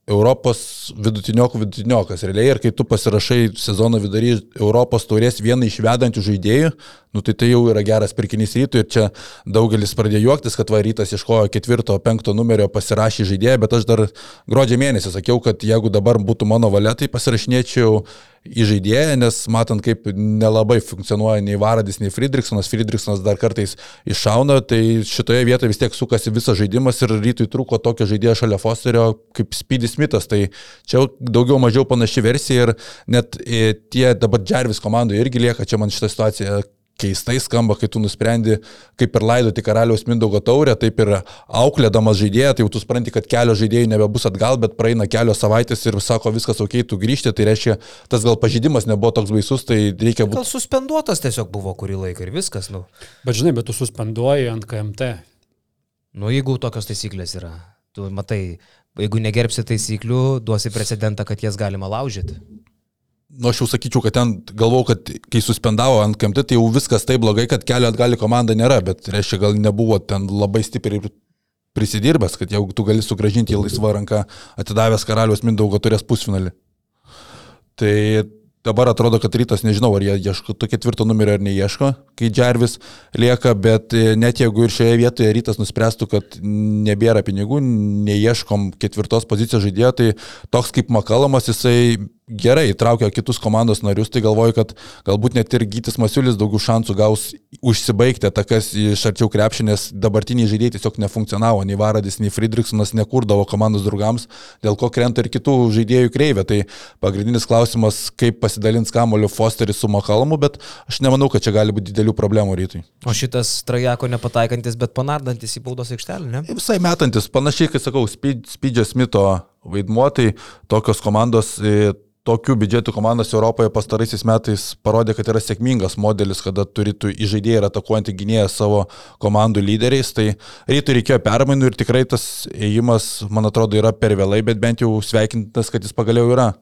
Europos vidutiniokų vidutiniokas realiai ir kai tu pasirašai sezono vidury Europos taurės vieną iš vedančių žaidėjų, nu tai tai jau yra geras pirkinys rytui ir čia daugelis pradėjo juoktis, kad varytas ieškojo ketvirto, penkto numerio pasirašy žaidėją, bet aš dar gruodžio mėnesį sakiau, kad jeigu dabar būtų mano valia, tai pasirašinėčiau į žaidėją, nes matant, kaip nelabai funkcionuoja nei Varadis, nei Friedrichsonas, Friedrichsonas dar kartais iššauna, tai šitoje vietoje vis tiek sukasi visas žaidimas ir rytui trūko tokio žaidėjo šalia Fosterio kaip Speedy Smithas, tai čia daugiau mažiau panaši versija ir net e, tie dabar Džervis komandoje irgi lieka, čia man šitą situaciją keistai skamba, kai tu nusprendi, kaip ir laidoti karaliaus Mindaugo taurę, taip ir auklėdamas žaidėją, tai jau tu supranti, kad kelio žaidėjų nebebus atgal, bet praeina kelios savaitės ir sako, viskas ok, tu grįžti, tai reiškia, tas gal pažydimas nebuvo toks baisus, tai reikia Gal būti. suspenduotas tiesiog buvo kurį laiką ir viskas, nu. Bet žinai, bet tu suspenduoji ant KMT. Nu, jeigu tokios taisyklės yra, tu matai, jeigu negerbsi taisyklių, duosi precedentą, kad jas galima laužyti. Nu, aš jau sakyčiau, kad ten galvau, kad kai suspendavo ant KMT, tai jau viskas taip blogai, kad kelio atgal į komandą nėra, bet reiškia, gal nebuvo ten labai stipriai ir prisidirbęs, kad jeigu tu gali sugražinti į laisvą ranką, atidavęs karalius Mindaugo turės pusfinalį. Tai dabar atrodo, kad rytas, nežinau, ar jie ieško to ketvirto numerio ar neieško, kai Džervis lieka, bet net jeigu ir šioje vietoje rytas nuspręstų, kad nebėra pinigų, neieškom ketvirtos pozicijos žaidėjo, tai toks kaip Makalamas, jisai gerai įtraukia kitus komandos narius, tai galvoju, kad galbūt net ir Gytis Masiulis daugiau šansų gaus užsibaigti atakas iš arčiau krepšinės, dabartiniai žaidėjai tiesiog nefunkcionavo, nei Varadis, nei Friedrichsonas nekurdavo komandos draugams, dėl ko krenta ir kitų žaidėjų kreivė. Tai pagrindinis klausimas, kaip pasidalins kamoliu Fosteris su Makalamu, bet aš nemanau, kad čia gali būti didelių problemų rytui. O šitas trajako nepataikantis, bet panardantis į baudos aikštelę, ne? Visai metantis, panašiai, kaip sakau, Spydžio Smito vaidmuo, tai tokios komandos e, tokių biudžetų komandos Europoje pastaraisiais metais parodė, kad yra sėkmingas modelis, kada turėtų įžaidėjai ir atakuojantį gynėją savo komandų lyderiais. Tai rytų reikėjo permainų ir tikrai tas ėjimas, man atrodo, yra per vėlai, bet bent jau sveikintas, kad jis pagaliau yra.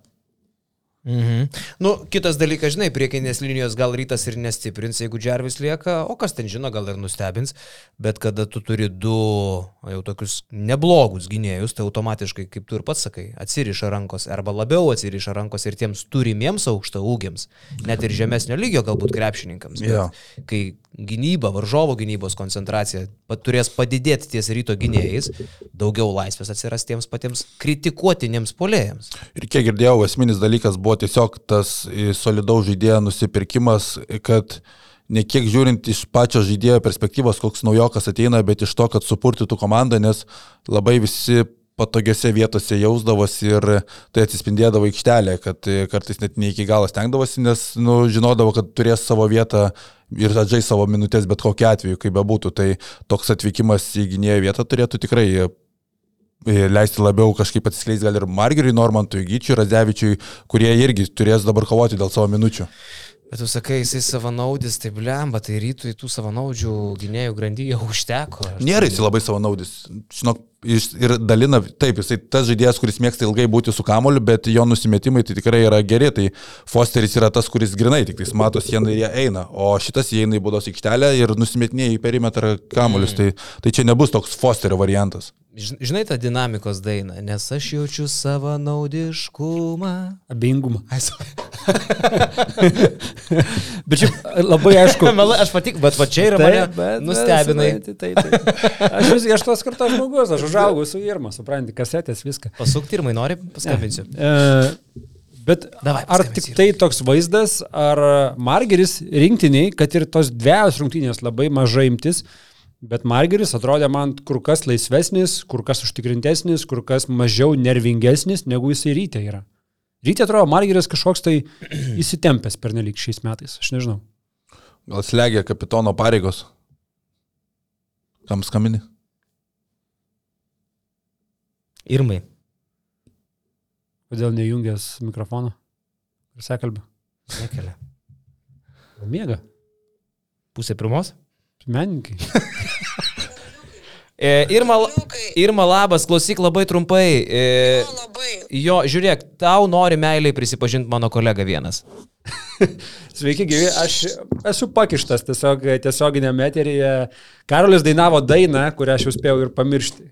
Mhm. Nu, kitas dalykas, žinai, priekinės linijos gal rytas ir nestiprins, jeigu Džervis lieka, o kas ten žino, gal ir nustebins, bet kada tu turi du jau tokius neblogus gynėjus, tai automatiškai, kaip tu ir pats sakai, atsiriša rankos arba labiau atsiriša rankos ir tiems turimiems aukšto ūgiams, net ir žemesnio lygio galbūt krepšininkams. Jo. Kai gynyba, varžovo gynybos koncentracija turės padidėti ties ryto gynėjais, daugiau laisvės atsiras tiems patiems kritikuotiniems polėjams. Ir kiek girdėjau, esminis dalykas buvo tiesiog tas e, solidaus žaidėjo nusipirkimas, kad ne kiek žiūrint iš pačio žaidėjo perspektyvos, koks naujokas ateina, bet iš to, kad supurtytų komandą, nes labai visi patogiose vietose jausdavosi ir tai atsispindėdavo aikštelė, kad e, kartais net ne iki galo stengdavosi, nes nu, žinodavo, kad turės savo vietą ir atžai savo minutės bet kokiu atveju, kaip bebūtų. Tai toks atvykimas į gynėjo vietą turėtų tikrai e, leisti labiau kažkaip atsiskleisti gal ir Margeriui, Normantui, Gyčiui, Radzevičiui, kurie irgi turės dabar kovoti dėl savo minučių. Bet tu sakai, jisai savanaudis, tai blemba, tai rytui tų savanaudžių gynėjų grandyje užteko. Nėra jis labai savanaudis. Žinok, iš- ir dalina, taip, jisai tas žaidėjas, kuris mėgsta ilgai būti su kamoliu, bet jo nusimetimai tai tikrai yra geri. Tai Fosteris yra tas, kuris grinai, tik tais mato sieną ir jie eina. O šitas įeina į būdos aikštelę ir nusimetinėja į perimetrą kamolius. Mm. Tai, tai čia nebus toks Fosterio variantas. Žinai tą dinamikos dainą, nes aš jaučiu savanaudiškumą. Abejingumą. bet šiaip labai aišku. Mela, aš patik, bet va čia yra mane nustebinai. Tai, tai, tai. Aš vis aš tos kartos žmogus, aš užaugau su Irma, supranti, kasetės viską. Pasukti ir mai nori, paskambinsiu. E, bet Davai, ar tik tai toks vaizdas, ar Margeris rinktiniai, kad ir tos dviejos rungtynės labai mažai imtis, bet Margeris atrodė man kur kas laisvesnis, kur kas užtikrintesnis, kur kas mažiau nervingesnis, negu jisai ryte yra. Ryte atrodo, Margeris kažkoks tai įsitempęs per nelik šiais metais, aš nežinau. Gal slegia kapitono pareigos. Kam skambini? Irmai. Kodėl nejungęs mikrofono ir sekalbė? Nekelia. Miega. Pusė pirmos. Menininkai. E, Irma, Irma labas, klausyk labai trumpai. E, Labai. jo, žiūrėk, tau nori meiliai prisipažinti mano kolega vienas. Sveiki, gyvi. Aš esu pakištas tiesiog tiesioginėme eteryje. Karolis dainavo dainą, kurią aš jau spėjau ir pamiršti.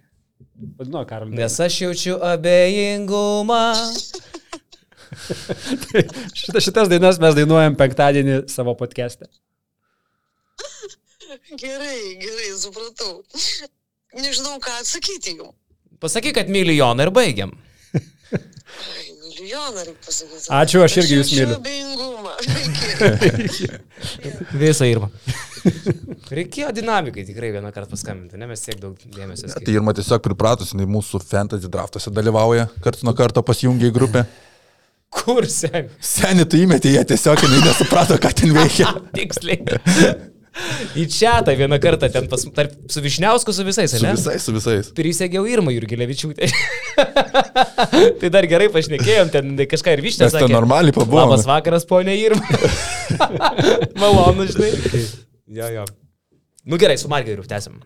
Vadinu, Karolis. Nes aš jaučiu abejingumą. Šita, šitas dainas mes dainuojam penktadienį savo podcast'e. Gerai, gerai, supratau. Nežinau, ką atsakyti jums. Pasakyk, kad milijoną ir baigiam. Ai, milijoną reikia pasakyti. Ačiū, aš irgi jūs myliu. Visą Irma. Reikėjo dinamikai tikrai vieną kartą paskambinti, ne mes tiek daug dėmesio Tai skiriame. Irma tiesiog pripratus, jinai mūsų fantasy draftuose dalyvauja, karts nuo karto pasijungia į grupę. Kur sen? Seniai tu įmetė, jie tiesiog nesuprato, ką ten veikia. Tiksliai. Į čia tą vieną kartą ten pas, tarp, su Višniausku, su visais, Su ne? visais, su visais. Prisėgiau Irmą Jurgilevičiūtę. tai dar gerai pašnekėjom, ten kažką ir Višnė Mes ten sakė. normaliai pabuvome. Labas vakaras, ponė Irma. Malonu, žinai. Jo, jo. Nu gerai, su Margeriu tęsim.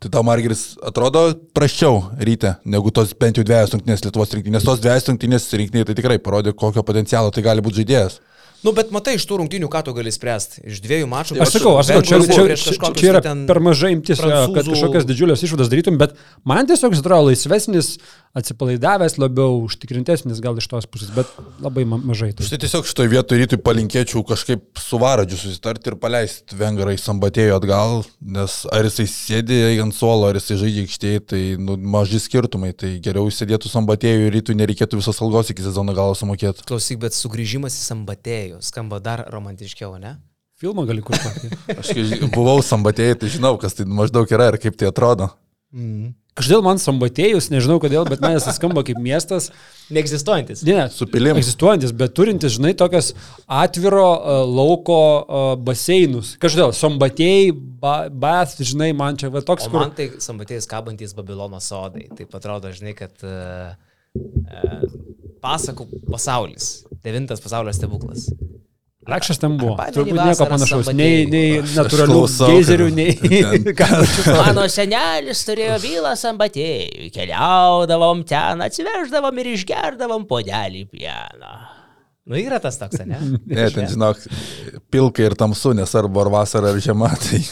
Tai tau Margeris atrodo praščiau ryte, negu tos bent jau dviejas rungtynės Lietuvos rinktinės. Tos dviejas rungtynės rinktinė tai tikrai parodė, kokio potencialo tai gali būti žaidėjas. Nu, bet matai, iš tų rungtynių ką tu gali spręsti? Iš dviejų mačų. Aš sakau, aš sakau, čia, čia, čia, čia yra tai ten per mažai imtis, jo, kad prancūzų- kažkokias didžiulės išvadas darytum, bet man tiesiog jis atrodo laisvesnis, atsipalaidavęs, labiau užtikrintesnis gal iš tos pusės, bet labai ma mažai. Tai. Štai tiesiog šitoje vietoje rytui palinkėčiau kažkaip su Varadžiu susitarti ir paleisti Vengrą į Sambatėjo atgal, nes ar jisai sėdi ant suolo, ar jisai žaidžia aikštėje, tai nu, maži skirtumai, tai geriau sėdėtų Sambatėjo ir rytui nereikėtų visos algos iki sezono galo sumokėti. Klausyk, bet sugrįžimas į Sambatėjų skamba dar romantiškiau, ne? Filmą gali kur tokį. Aš buvau Sambatėjai, tai žinau, kas tai maždaug yra ir kaip tai atrodo. Kažkodėl man Sambatėjus, nežinau kodėl, bet man jis skamba kaip miestas. Neegzistuojantis. Ne, Su pilim. Egzistuojantis, bet turintis, žinai, tokias atviro uh, lauko uh, baseinus. Kažkodėl, Sambatėjai, ba, Bath, žinai, man čia va toks, O kur... man tai sambatėjus kabantis Babilono sodai. Tai atrodo, žinai, kad uh, uh, pasakų pasaulis. Devintas pasaulio stebuklas. Lekšas ten buvo. Turbūt nieko panašaus. Nei, nei natūralių geizerių, nei... Mano senelis turėjo bylą sambatėjų. Keliaudavom ten, atsiveždavom ir išgerdavom podelį pieno. Nu, yra tas toks, ne? Ne, ten žinok, pilka ir tamsu, nes arba ar vasara, ar žiema, tai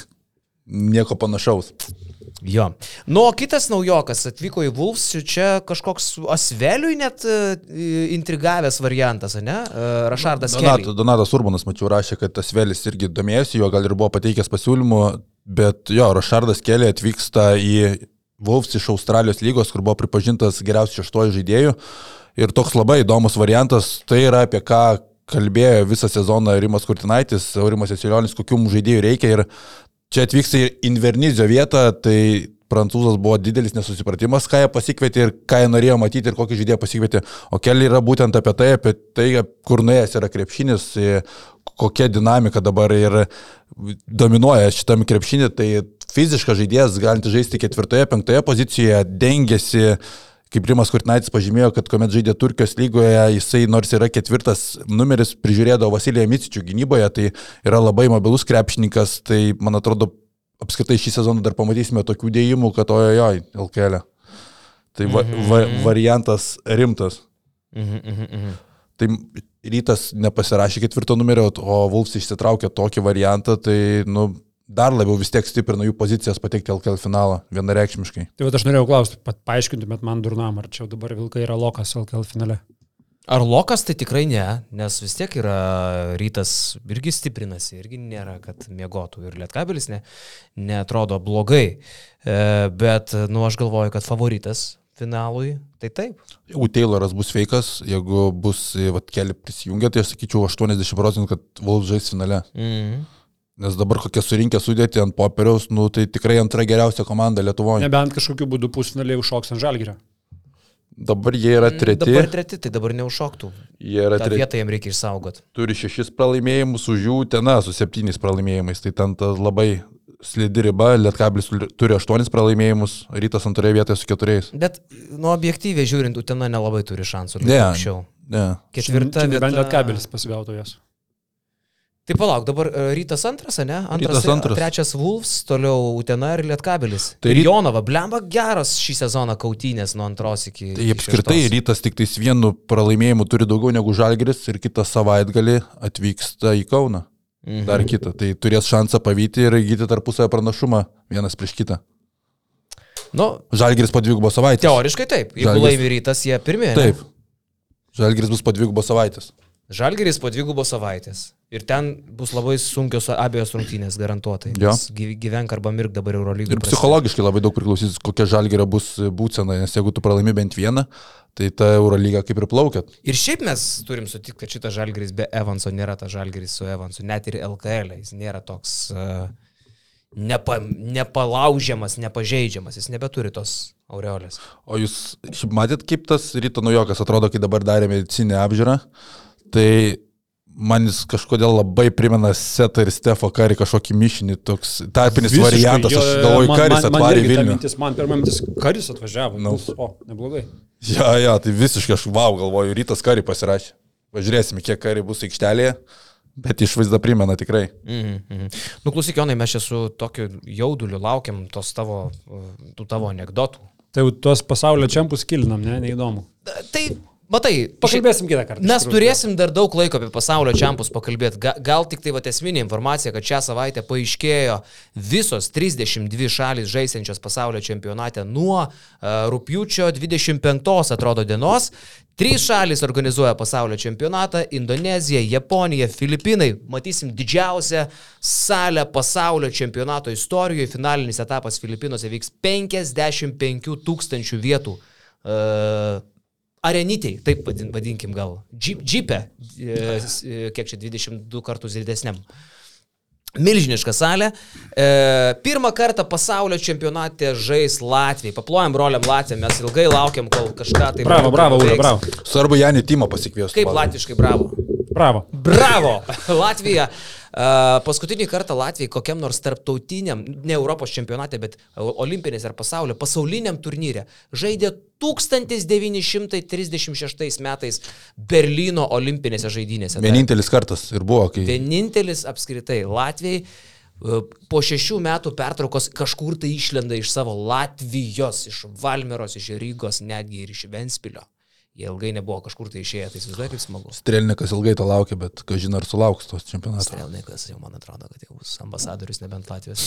nieko panašaus. Jo. Nu, o kitas naujokas atvyko į Vulfs, čia kažkoks Asveliui net e, intrigavęs variantas, ne? E, Rašardas Donat, Kelly. Donatas Urbanas, mačiau, rašė, kad tas vėlis irgi domėjosi, jo gal ir buvo pateikęs pasiūlymų, bet jo, Rašardas Kelė atvyksta į Wolves iš Australijos lygos, kur buvo pripažintas geriausiu šeštuoju žaidėju. Ir toks labai įdomus variantas, tai yra apie ką kalbėjo visą sezoną Rimas Kurtinaitis, Aurimas Esilionis, kokių žaidėjų reikia. Ir čia atvyksta į Invernizio vietą, tai prancūzas buvo didelis nesusipratimas, ką jie pasikvietė ir ką jie norėjo matyti ir kokį žaidėją pasikvietė. O keli yra būtent apie tai, apie tai, kur nuėjęs yra krepšinis, e, kokia dinamika dabar ir dominuoja šitam krepšinį. Tai fiziškas žaidėjas, galinti žaisti ketvirtoje, penktoje pozicijoje, dengiasi. Kaip Rimas Kurtinaitis pažymėjo, kad kuomet žaidė Turkijos lygoje, jisai nors yra ketvirtas numeris, prižiūrėdavo Vasiliją Micičių gynyboje, tai yra labai mobilus krepšininkas, tai man atrodo apskritai šį sezoną dar pamatysime tokių dėjimų, kad ojojoj, LKL. Tai va, va, variantas rimtas. Mhm, mhm, mhm. Tai rytas nepasirašė ketvirto numerio, o Vulfs išsitraukė tokį variantą, tai nu, dar labiau vis tiek stiprina jų pozicijas patekti LKL finalą, vienareikšmiškai. Tai va aš norėjau klausti, pat paaiškintumėt man durnam, ar čia dabar Vilkai yra Lokas LKL finale. Ar Lokas tai tikrai ne, nes vis tiek yra rytas irgi stiprinasi, irgi nėra, kad mėgotų ir lietkabelis ne, netrodo blogai, e, bet, nu, aš galvoju, kad favoritas finalui, tai taip. Jeigu Tayloras bus sveikas, jeigu bus e, vat, keli prisijungę, tai aš sakyčiau 80 procentų, kad Vulfs žais finale. Mhm. Nes dabar kokie surinkę sudėti ant popieriaus, nu, tai tikrai antra geriausia komanda Lietuvoje. Nebent kažkokiu būdu pusfinaliai užšoks ant žalgyrio. Dabar jie yra treti. Dabar treti, tai dabar neužšoktų. Jie yra Ta treti. vieta jiems reikia išsaugoti. Turi šešis pralaimėjimus, už jų tena su septyniais pralaimėjimais. Tai ten ta labai slidi riba, Lietkablis turi aštuonis pralaimėjimus, Rytas antroje vietoje su keturiais. Bet, nu, objektyviai žiūrint, Utena nelabai turi šansų. Ne. Anksčiau. Ne. Ketvirta Čia vieta. nebent kabelis pasigautų jas. Tai palauk, dabar e, rytas antras, ne? Antras, Rytas antras. Trečias Vulfs, toliau Utena ir Lietkabelis. Tai Tai ryt- Jonava, blemba geras šį sezoną kautynės nuo antros iki... Tai apskritai šeštos. Rytas tik tais vienu pralaimėjimu turi daugiau negu Žalgeris ir kitą savaitgalį atvyksta į Kauną. Mhm. Dar kitą. Tai turės šansą pavyti ir įgyti tarpusavę pranašumą vienas prieš kitą. Nu, Žalgeris po dvigubo savaitės. teoriškai taip. Jeigu Žalgiris- laimi rytas, jie pirmieji. Taip. Žalgeris bus po dvigubo savaitės. Žalgeris po dvigubos savaitės. Ir ten bus labai sunkios abiejos rungtynės, garantuotai. Gyvenk arba mirk dabar Eurolygoje. Ir psichologiškai labai daug priklausys, kokia Žalgerio bus būsena, nes jeigu tu pralaimi bent vieną, tai ta Eurolyga kaip ir plaukia. Ir šiaip mes turim sutikti, kad šitas žalgeris be Evanso nėra tas žalgeris su Evansu, net ir LKL, jis nėra toks uh, nepa, nepalaužiamas, nepažeidžiamas, jis nebeturi tos aureolės. O jūs matėt, kaip tas ryto nujokas atrodo, kai dabar darė medicinę apžiūrą? Tai man jis kažkodėl labai primena Setą ir Stefo Karį kažkokį mišinį, toks tarpinis Visiškai, variantas, aš galvoju, man- Karis man- man atvarė ta Vilnių. Mintis, man pirmą mintis, karis atvažiavo. Nu. Nu. O, neblogai. Ja, ja, tai visiškai aš wow galvoju, rytas Karį pasirašė. Važiuosime, kiek Karį bus aikštelėje, bet išvaizda primena tikrai. Mhm, mhm. Nu, klausyk, Jonai, mes čia su tokiu jauduliu laukiam tos tavo, tų tavo anegdotų. Tai jau tuos pasaulio čempus kilinam, ne, neįdomu. Tai Matai, Pakalbėsim kitą kartą. Mes tikrųjų. turėsim dar daug laiko apie pasaulio čempus pakalbėti. Ga, gal tik tai va esminė informacija, kad šią savaitę paaiškėjo visos 32 šalis žaisiančios pasaulio čempionate nuo uh, rūpjūčio 25 atrodo dienos. Trys šalis organizuoja pasaulio čempionatą - Indonezija, Japonija, Filipinai. Matysim didžiausią salę pasaulio čempionato istorijoje. Finalinis etapas Filipinuose vyks 55 tūkstančių vietų. Uh, Arenitai, taip vadin, vadinkim gal. Džip, džipe, e, e, kiek čia 22 kartus didesniam. Milžiniška salė. E, pirmą kartą pasaulio čempionate žais Latvijai. Paplojam broliam Latvijai, mes ilgai laukiam, kol kažką tai... Bravo, bravo, nuveiks. bravo. Svarbu Janį Timą pasikviesti. Kaip latviškai bravo? Bravo. Bravo! Latvija. Paskutinį kartą Latvijai kokiam nors tarptautiniam, ne Europos čempionate, bet olimpinės ar pasaulio, pasauliniam turnyre žaidė 1936 metais Berlyno olimpinėse žaidynėse. Vienintelis kartas ir buvo, kai... Vienintelis apskritai Latvijai e, po šešių metų pertraukos kažkur tai išlenda iš savo Latvijos, iš Valmeros, iš Rygos, netgi ir iš Ventspilio. Jie ilgai nebuvo kažkur tai išėję, tai įsivaizduoju, kaip smagu. Strelnikas ilgai to laukia, bet kažin ar sulauks tos čempionato. Strelnikas jau man atrodo, kad jau bus ambasadorius nebent Latvijos.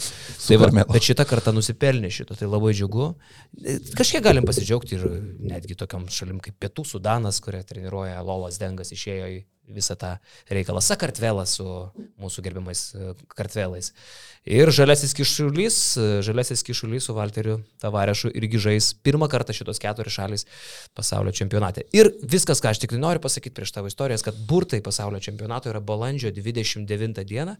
Tai va, bet šitą kartą nusipelnė šito, tai labai džiugu. Kažkiek galim pasidžiaugti ir netgi tokiam šalim kaip Pietų Sudanas, kurią treniruoja Lolas Dengas, išėjo į visą tą reikalą. Sakartvelas su mūsų gerbimais e, kartvelais. Ir žalesis kišulys, e, žalesis kišulys su Valteriu Tavarešu irgi žais pirmą kartą šitos keturios šalis pasaulio čempionate. Ir viskas, ką aš tik noriu pasakyti prieš tavo istorijas, kad burtai pasaulio čempionato yra balandžio 29 dieną.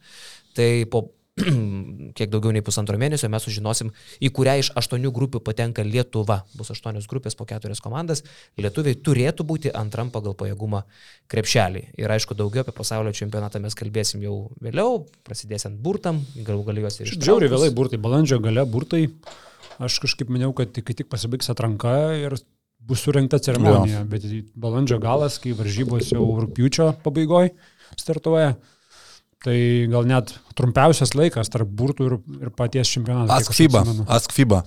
Tai po kiek daugiau nei pusantro mėnesio mes sužinosim, į kurią iš aštuonių grupių patenka Lietuva. Bus aštuonios grupės po keturias komandas. Lietuviai turėtų būti antram pagal pajėgumą krepšelį. Ir aišku, daugiau apie pasaulio čempionatą mes kalbėsim jau vėliau, prasidėsiant burtam, galų gal juos ir iš Žiauriai vėlai burtai, balandžio gale burtai. Aš kažkaip maniau, kad tik, tik pasibaigs atranka ir bus surinkta ceremonija, bet į balandžio galas, kai varžybos jau rūpiučio pabaigoje startuoja, tai gal net trumpiausias laikas tarp burtų ir, ir paties čempionato. Ask FIBA. Ask FIBA.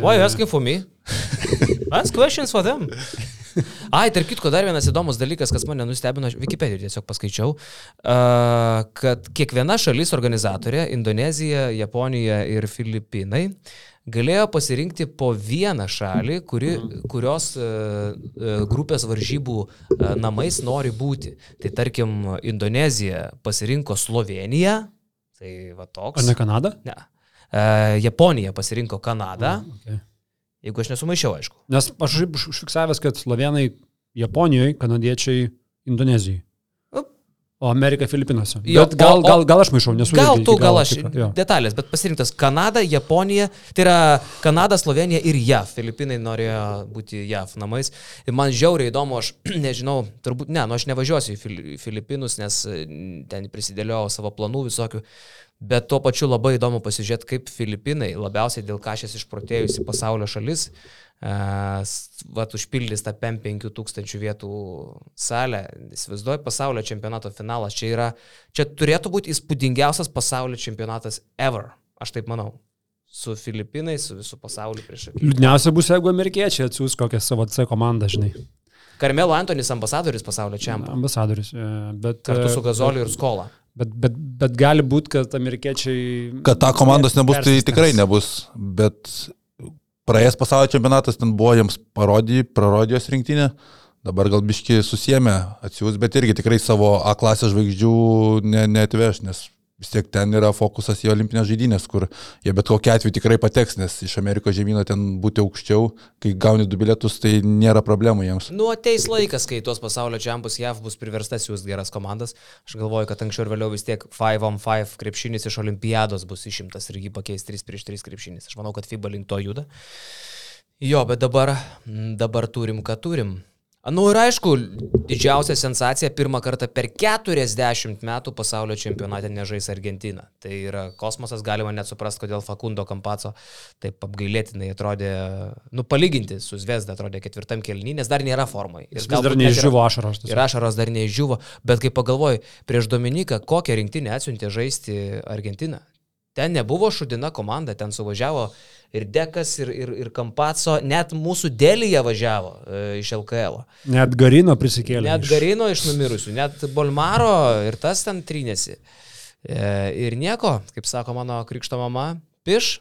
Why you asking for me? Ask questions for them. Ai, tarp kitko, dar vienas įdomus dalykas, kas mane nustebino, aš Wikipedijoje tiesiog paskaičiau, kad kiekviena šalis organizatorė - Indonezija, Japonija ir Filipinai galėjo pasirinkti po vieną šalį, kuri, kurios uh, uh, grupės varžybų uh, namais nori būti. Tai tarkim, Indonezija pasirinko Sloveniją, tai va toks. Ar ne Kanada? Ne. Japonija pasirinko Kanadą, Okay. jeigu aš nesumaišiau, aišku. Nes aš užfiksavęs, kad slovenai Japonijoje, kanadiečiai Indonezijai. O Amerika Filipinuose. Jo, Bet gal, o- o- gal, gal aš maišau, nesu. Gal tu, gal aš. tikra. Detalės, bet pasirinktas Kanada, Japonija, tai yra Kanada, Slovenija ir JAV. Filipinai norėjo būti JAV namais. Ir man žiauriai įdomu, aš nežinau, turbūt ne, nu aš nevažiuosiu į Fili- Filipinus, nes e, ten prisidėliojau savo planų visokių. Bet tuo pačiu labai įdomu pasižiūrėti, kaip Filipinai, labiausiai dėl kažės išprotėjusi pasaulio šalis, uh, vat užpildys tą PEM 5000 vietų salę. Įsivaizduoju, pasaulio čempionato finalas. Čia, yra, čia turėtų būti įspūdingiausias pasaulio čempionatas ever. Aš taip manau. Su Filipinais, su visų pasauliu prieš akį. Liūdniausia bus, jeigu amerikiečiai atsiūs kokią savo C komandą, žinai. Karmelo Antonis ambasadoris pasaulio čempionato. Ambasadorius. e, Bet, Kartu su e, Gazoliu ir Skola. Bet, bet, bet gali būti, kad amerikiečiai... Kad ta komandos nebus, tai tikrai nebus. Bet praėjęs pasaulio čempionatas ten buvo jiems parodį, prarodijos rinktinė. Dabar gal biški susiemė atsiūs, bet irgi tikrai savo A klasės žvaigždžių ne, neatveš, nes vis tiek ten yra fokusas į olimpinės žaidynės, kur jie bet kokia atveju tikrai pateks, nes iš Amerikos žemyno ten būti aukščiau, kai gauni du bilietus, tai nėra problemų jiems. Nu, ateis laikas, kai tuos pasaulio čempus JAV bus priversta siūsti geras komandas. Aš galvoju, kad anksčiau ir vėliau vis tiek 5 on 5 krepšinis iš olimpiados bus išimtas ir jį pakeis 3 prieš 3 krepšinis. Aš manau, kad FIBA link to juda. Jo, bet dabar, dabar turim, ką turim. Nu ir aišku, didžiausia sensacija pirmą kartą per 40 metų pasaulio čempionate nežais Argentina. Tai yra kosmosas, galima net suprasti, kodėl Fakundo Kampaco taip apgailėtinai atrodė, nu palyginti su Zvezda atrodė ketvirtam kelnynė, nes dar nėra formai. Jis vis dar neišživo ašaros. Ir ašaros dar neišžiūvo, bet kai pagalvoju, prieš Dominiką, kokią rinktinę atsiuntė žaisti Argentiną? Ten nebuvo šudina komanda, ten suvažiavo ir Dekas, ir, ir, ir Kampaco, net mūsų dėlyje važiavo e, iš LKL. -o. Net Garino prisikėlė. Net iš- Garino iš numirusių, net Bolmaro ir tas ten trynėsi. E, ir nieko, kaip sako mano krikšto mama, piš,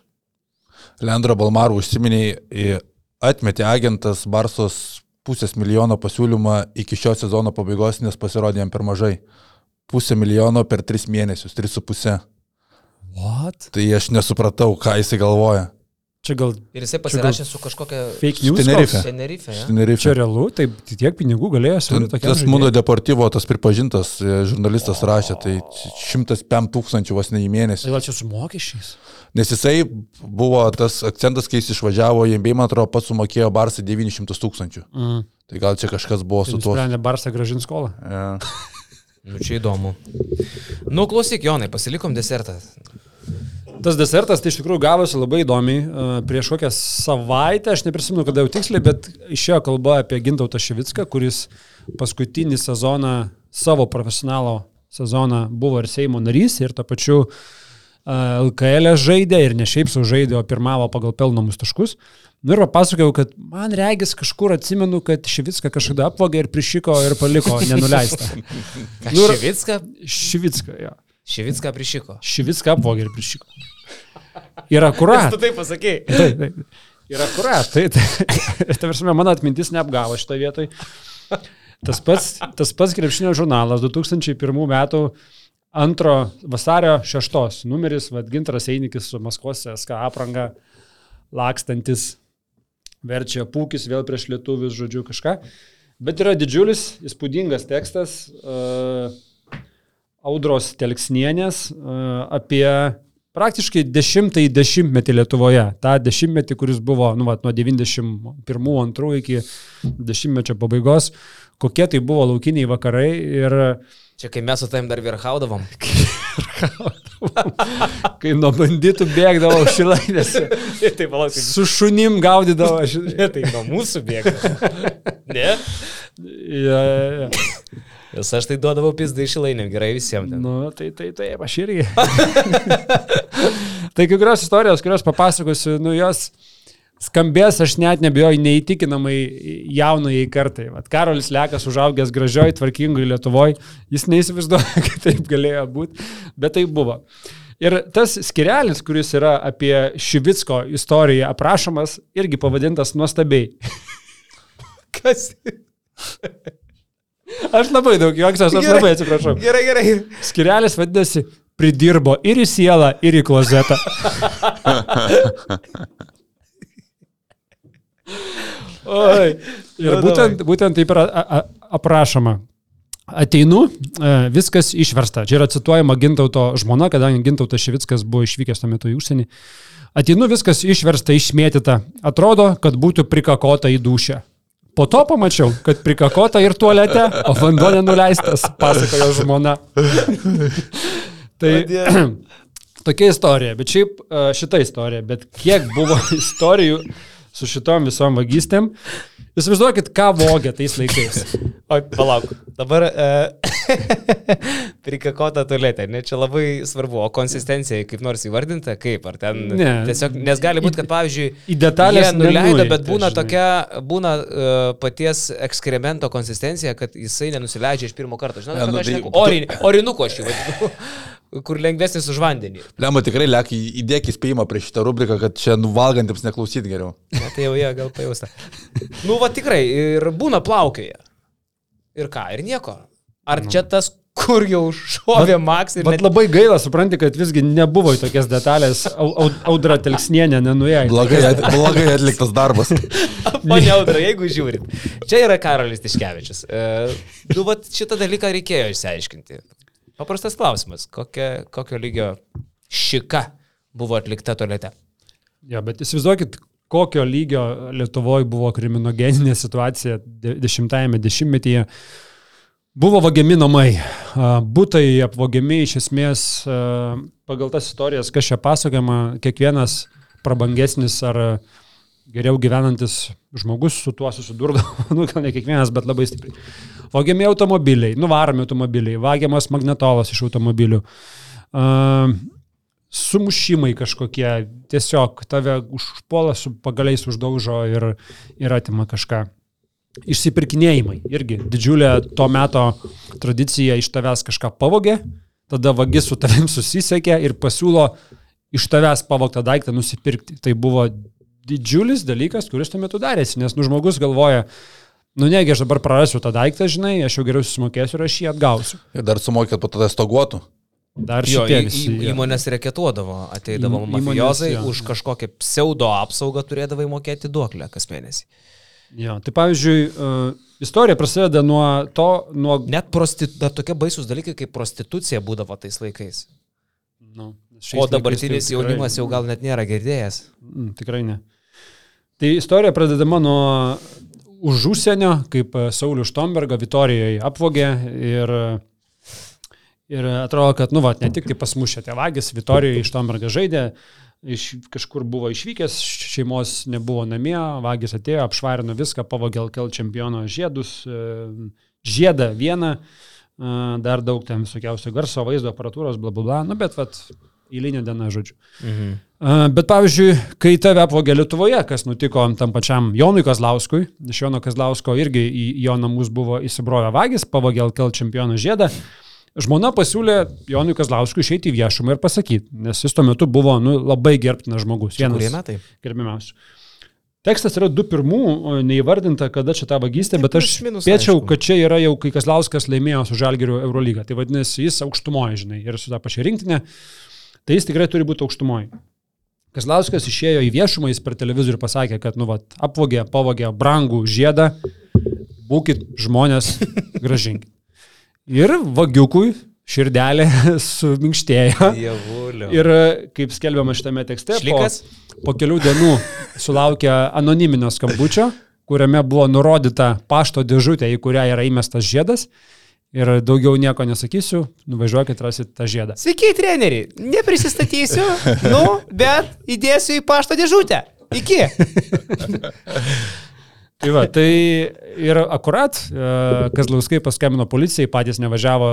Leandro Balmarų užsiminiai, į- atmetė agentas Barsos pusės milijono pasiūlymą iki šio sezono pabaigos, nes pasirodė jam per mažai. Pusę milijono per tris mėnesius, tris su pusė. What? Tai aš nesupratau, ką jisai galvoja. Čia gal ir jisai pasirašė su kažkokia fake news? Tenerife. Tenerife. Ja? Tenerife. Čia realu, taip tiek pinigų galėjo tokia. Tas Mundo Deportivo, tas pripažintas e, žurnalistas rašė, tai 105 tūkstančių vos ne į mėnesį. Tai gal čia su mokesčiais? Nes jisai buvo tas akcentas, kai jis išvažiavo į NBA, man atrodo, pats sumokėjo Barsą 900 tūkstančių. Mm. Tai gal čia kažkas buvo su tuo. Nusprendė Barsą gražinti skolą. Ja. Nu, čia įdomu. Nu, klausyk, Jonai, pasilikom desertą. Tas desertas tai iš tikrųjų gavosi labai įdomiai. E, Prieš kokią savaitę, aš neprisimenu, kada jau tiksliai, bet išėjo kalba apie Gintautą Šivicką, kuris paskutinį sezoną, savo profesionalo sezoną buvo ir Seimo narys ir to pačiu e, LKL žaidė ir ne šiaip sau žaidė, o pirmavo pagal pelnomus taškus. Nu ir papasakojau, kad man regis kažkur atsimenu, kad Šivicką kažkada apvogė ir prišiko ir paliko nenuleistą. Nu ir- Šivicką? Šivicką, jo. Šivicką prišiko. Šivicką apvogė ir prišiko. Yra kurat. taip pasakėjai. Taip, taip. Yra kurat. Tai, tai, ta prasme, mano atmintis neapgavo šitoje vietoje. Tas pats, tas pats krepšinio žurnalas 2001 metų antro vasario šeštos numeris, vad Gintaras Einikis su Maskvos SK apranga, lakstantis, verčia pūkis vėl prieš lietuvius, žodžiu, kažką. Bet yra didžiulis, įspūdingas tekstas uh, Audros Telksnienės uh, apie praktiškai dešimtąjį dešimtmetį Lietuvoje. Ta dešimtmetį, kuris buvo nu, vat, nuo 91-2 iki dešimtmečio pabaigos, kokie tai buvo laukiniai vakarai ir Čia kai mes su tavim dar virhaudavom. kai nuo banditų bėgdavau šilainėse, tai palauk, su šunim gaudydavo. Aš... tai nuo mūsų bėga. ne? Ja, ja. Nes aš tai duodavau pizdą išlainėm, gerai visiems. ten. Nu, tai tai taip, aš irgi. tai kai kurios istorijos, kurios papasakosiu, nu jos skambės, aš net nebejoju, neįtikinamai jaunai kartai. Vat Karolis Lekas užaugęs gražioj, tvarkingoj Lietuvoje, jis neįsivaizduoja, kad taip galėjo būti, bet tai buvo. Ir tas skirelis, kuris yra apie Šivicko istoriją aprašomas, irgi pavadintas nuostabiai. Kas? Aš labai daug juoksiu, aš Gerai. labai atsiprašau. Gerai, gerai. Skirelis vadinasi pridirbo ir į sielą, ir į klozetą. Oi. Ir Nu, būtent, būtent taip yra aprašoma. Ateinu, e, viskas išversta. Čia yra cituojama Gintauto žmona, kadangi Gintautas Ševickas buvo išvykęs tuo metu į užsienį. Ateinu, viskas išversta, išmėtyta. Atrodo, kad būtų prikakota į dušę. Po to pamačiau, kad prikakota ir tualete, o vanduo nenuleistas, pasakojo žmona. tai tokia istorija, bet šiaip e, šita istorija, bet kiek buvo istorijų su šitom visom vagystėm. Įsivaizduokit, ką vogė tais laikais. O, palauk. Dabar e, prikakota tualetė, ne, čia labai svarbu. O konsistencija kaip nors įvardinta, kaip, ar ten Ne. tiesiog, nes gali būti, kad pavyzdžiui, Į detalės nuleido, bet būna žinai. tokia, būna uh, paties ekskremento konsistencija, kad jisai nenusileidžia iš pirmo karto. Žinai, apie nu tai- orinuko aš jį vadinu, kur lengvesnis už vandenį. Lemba tikrai lek į- įdėk įspėjimą prieš šitą rubriką, kad čia nuvalgantiems neklausyti geriau. Ne, tai jau jie gal pajausta. Nu, va tikrai, ir būna plaukioje. Ir ką, ir nieko. Ar čia tas, kur jau šovė Maks ir Bet net... labai gaila, supranti, kad visgi nebuvo į tokias detalės. Au- au- Audra Telksnienė nenuėjo. Blogai, at, blogai atliktas darbas. Pone Audra, jeigu žiūrit. Čia yra Karolis Tiškevičius. E, nu, va šitą dalyką reikėjo išsiaiškinti. Paprastas klausimas. Kokia, kokio lygio šika buvo atlikta tualete? Ja, bet įsivaizduokit, kokio lygio Lietuvoje buvo kriminogeninė situacija de- dešimtajame dešimtmetyje. Buvo vagiami namai, būtai apvogiami iš esmės pagal tas istorijas, kas čia pasakojama, kiekvienas prabangesnis ar geriau gyvenantis žmogus su tuo susidurdavo, nu gal ne kiekvienas, bet labai stipriai. Vagiami automobiliai, nuvaromi automobiliai, vagiamas magnetolas iš automobilių. A, sumušimai kažkokie, tiesiog tave užpuola su pagaliais uždaužo ir, ir atima kažką. Išsipirkinėjimai irgi didžiulė to meto tradicija iš tavęs kažką pavogė, tada vagis su tavim susisiekė ir pasiūlo iš tavęs pavogtą daiktą nusipirkti. Tai buvo didžiulis dalykas, kuris tuo metu darėsi, nes nu žmogus galvoja, nu negi aš dabar prarasiu tą daiktą, žinai, aš jau geriau susimokėsiu ir aš jį atgausiu. Ir dar sumokėt po to stoguotų. Dar Jo, šitie į, visi. į, jo. įmonės reketuodavo, ateidavo Įmonės, mafijozai, jo. už kažkokią pseudo apsaugą turėdavai mokėti duoklę kas mėnesį. Jo, tai pavyzdžiui, uh, istorija prasideda nuo to, nuo... Net prosti, dar tokie baisus dalykai kaip prostitucija būdavo tais laikais. Nu, O dabartinis jaunimas jau gal net nėra girdėjęs. Mm, tikrai ne. Tai istorija pradedama nuo už užsienio, kaip e, Saulių Štombergą Vitorijoje apvogė ir, ir atrodo, kad, nu, va, ne tik tai pasmušė tie vagis, Vitorijoje Štombergą žaidė, iš, kažkur buvo išvykęs, šeimos nebuvo namie, vagis atėjo, apšvarino viską, pavogė LKL čempiono žiedus, e, žiedą vieną, e, dar daug ten visokiausių garso, vaizdo aparatūros, bla bla bla, nu, bet, vat, eilinė diena, žodžiu. Mhm. A, Bet pavyzdžiui, kai tave apvogė Lietuvoje, kas nutiko tam pačiam Jonui Kazlauskui, iš Jono Kazlausko irgi į jo namus buvo įsibrovę vagis, pavogė LKL čempionų žiedą, žmona pasiūlė Jonui Kazlauskui išeiti į viešumą ir pasakyti, nes jis tuo metu buvo nu, labai gerbtinas žmogus. Vienas metai? gerbimiausių. Tekstas yra du pirmų, neįvardinta, kada čia ta vagystė, bet aš spėčiau, kad čia yra jau, kai Kazlauskas laimėjo su Žalgiriu Eurolygą. Tai vadinasi, jis aukštumoje, žinai, ir su tą pačią rinktinę. Tai jis tikrai turi būti aukštumoje. Kazlauskas išėjo į viešumą, jis per televizorių pasakė, kad, nu, vat, apvogė, pavogė brangų žiedą, būkit žmonės, gražinkit. Ir vagiukui širdelė suminkštėjo. Dievulio. Ir kaip skelbiama šitame tekste, po, Šlikas? po kelių dienų sulaukė anoniminio skambučio, kuriame buvo nurodyta pašto dėžutė, į kurią yra įmestas žiedas. Ir daugiau nieko nesakysiu, nuvažiuokit, rasit tą žiedą. Sveiki, treneri. Neprisistatysiu, nu, bet įdėsiu į pašto dėžutę. Iki. Tai va, tai ir akurat, e, Kazlauskai paskambino policijai, patys nevažiavo,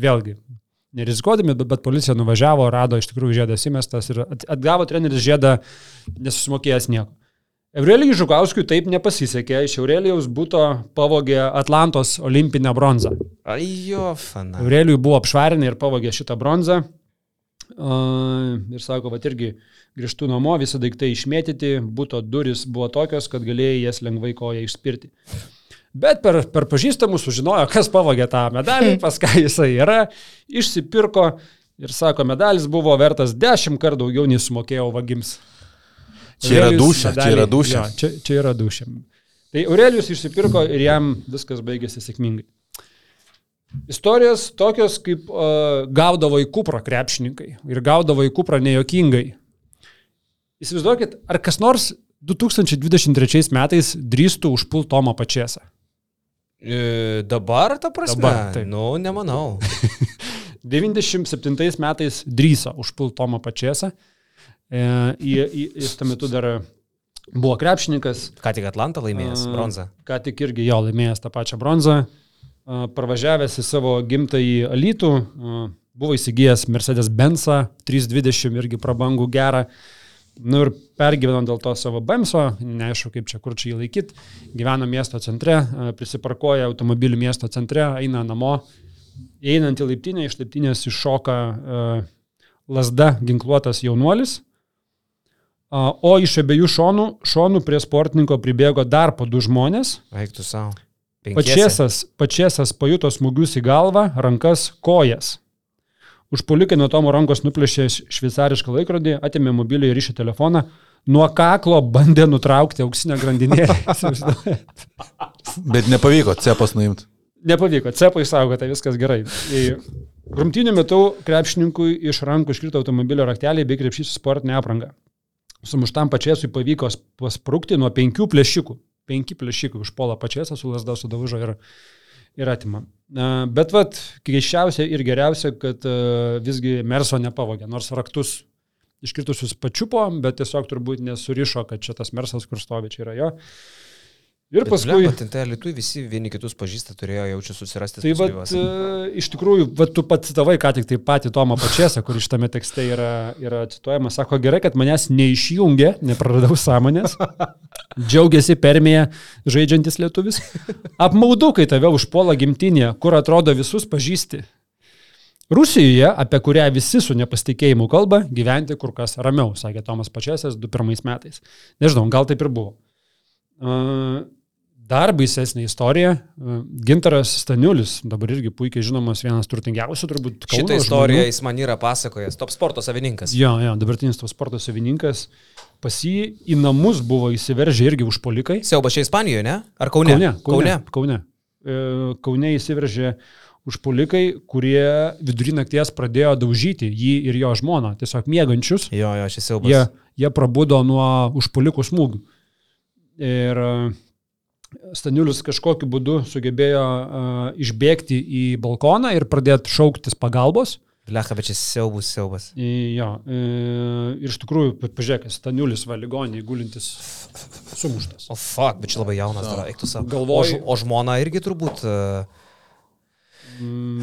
vėlgi, nerizikuodami, bet, bet policija nuvažiavo, rado iš tikrųjų žiedas įmestas ir at- atgavo treneris žiedą nesusimokėjęs nieko. Eurelijui Žukauskui taip nepasisekė, iš Eurelijaus būto pavogė Atlantos olimpinę bronzą. Ajo, fana. Aurelijui buvo apšvarinę ir pavogė šitą bronzą. Uh, ir sako, kad irgi grįžtų namo, visi daiktai išmėtyti, būto duris buvo tokios, kad galėjai jas lengvai koja išspirti. Bet per, per pažįstamus sužinojo, kas pavogė tą medalį, pas ką jisai yra, išsipirko ir sako, medalis buvo vertas dešimt kartų daugiau nei sumokėjau vagims. Čia yra Aurelijus dūšia, čia yra dūšia. Jo, čia, čia yra dušė. Tai Aurelijus išsipirko ir jam viskas baigėsi sėkmingai. Istorijos tokios, kaip uh, gaudavo į kuprą krepšininkai ir gaudavo į kuprą nejuokingai. Įsivaizduokit, ar kas nors 2023 metais drįstų užpult Tomą Pačiasą? E, dabar, ta prasme? Dabar, taip. Nu, nemanau. 97 metais drįso užpult Tomą Pačiasą. E, jis tuo metu dar buvo krepšininkas, Ką tik Atlantą laimėjęs A, bronzą. Ką tik irgi jo laimėjęs tą pačią bronzą. A, Parvažiavęs į savo gimtąjį Alytų, buvo įsigijęs Mercedes Benzą 320 irgi prabangų gerą. Nu ir pergyveno dėl to savo Bemso, neaišku kaip čia kur čia jį laikyti. Gyveno miesto centre, prisiparkuoja automobilių miesto centre, eina namo. Einant į laiptinę, iš laiptinės iššoka a, lasda ginkluotas jaunuolis. O iš abiejų šonų, šonų prie sportininko pribėgo dar po du žmonės. Eiktų savo. Pačiesas, pačiesas pajuto smūgius į galvą, rankas, kojas. Užpulikai nuo Tomo rankos nuplėšė šveicarišką laikrodį, atėmė mobilį ryšio telefoną, nuo kaklo bandė nutraukti auksinę grandinėlę. Bet nepavyko cepas nuimti. Nepavyko, cepai saugota, viskas gerai. Grumtinių metu krepšininkui iš rankų iškrito automobilio rakteliai bei krepšys su sportinė apranga. Sumuštam pačiasui pavyko pasprūkti nuo penkių plėšikų. Penki plėšikai užpuola pačiasą su lasda sudaužo ir, ir atima. Bet vad, keiščiausia ir geriausia, kad e, visgi Merso nepavogė, nors raktus iškritusius pačiupo, bet tiesiog turbūt nesurišo, kad čia tas Mersas, kur stovi, čia yra jo. Ir paskui... Bet ten lietuviai visi vieni kitus pažįsta, turėjo jaučiu susirasti. Tai vad, iš tikrųjų, vat, tu pats citavai ką tik tai patį Tomą Pačiasą, kur šitame tekste yra, yra cituojamas, sako, gerai, kad manęs neišjungė, nepraradau sąmonės, džiaugiasi permėje žaidžiantis lietuvis. Apmaudu, kai tave užpuola gimtinė, kur atrodo visus pažįsti. Rusijoje, apie kurią visi su nepasitikėjimu kalba, gyventi kur kas ramiau, sakė Tomas Pačiasas 2001 metais. Nežinau, gal taip ir buvo. Uh, Dar baisesnė istorija. Gintaras Staniulis, dabar irgi puikiai žinomas, vienas turtingiausių turbūt. Kauno Šitą istoriją žmonių. jis man yra pasakojęs, top sporto savininkas. Jo, jo, dabartinis to sporto savininkas. Pas jį į namus buvo įsiveržę irgi užpolikai. Siauba čia Ispanijoje, ne? Ar Kaune? Kaune. Kaune. Kaune. E, Kaune įsiveržė užpolikai, kurie vidury nakties pradėjo daužyti jį ir jo žmoną, tiesiog mėgančius. Jo, jo, šis siaubas. Jie, jie prabudo nuo užpolikų smūgių. Ir e, Staniulis kažkokiu būdu sugebėjo uh, išbėgti į balkoną ir pradėti šauktis pagalbos. Lecha, bet čia siaubus, siaubas. Jo, e, ir iš tikrųjų, pa- pažiūrėk, Staniulis va ligonį gulintis sumuštas. O fuck, bet čia labai jaunas dar, eiktų savo. Galvoju- O, o žmona irgi turbūt uh, Mm,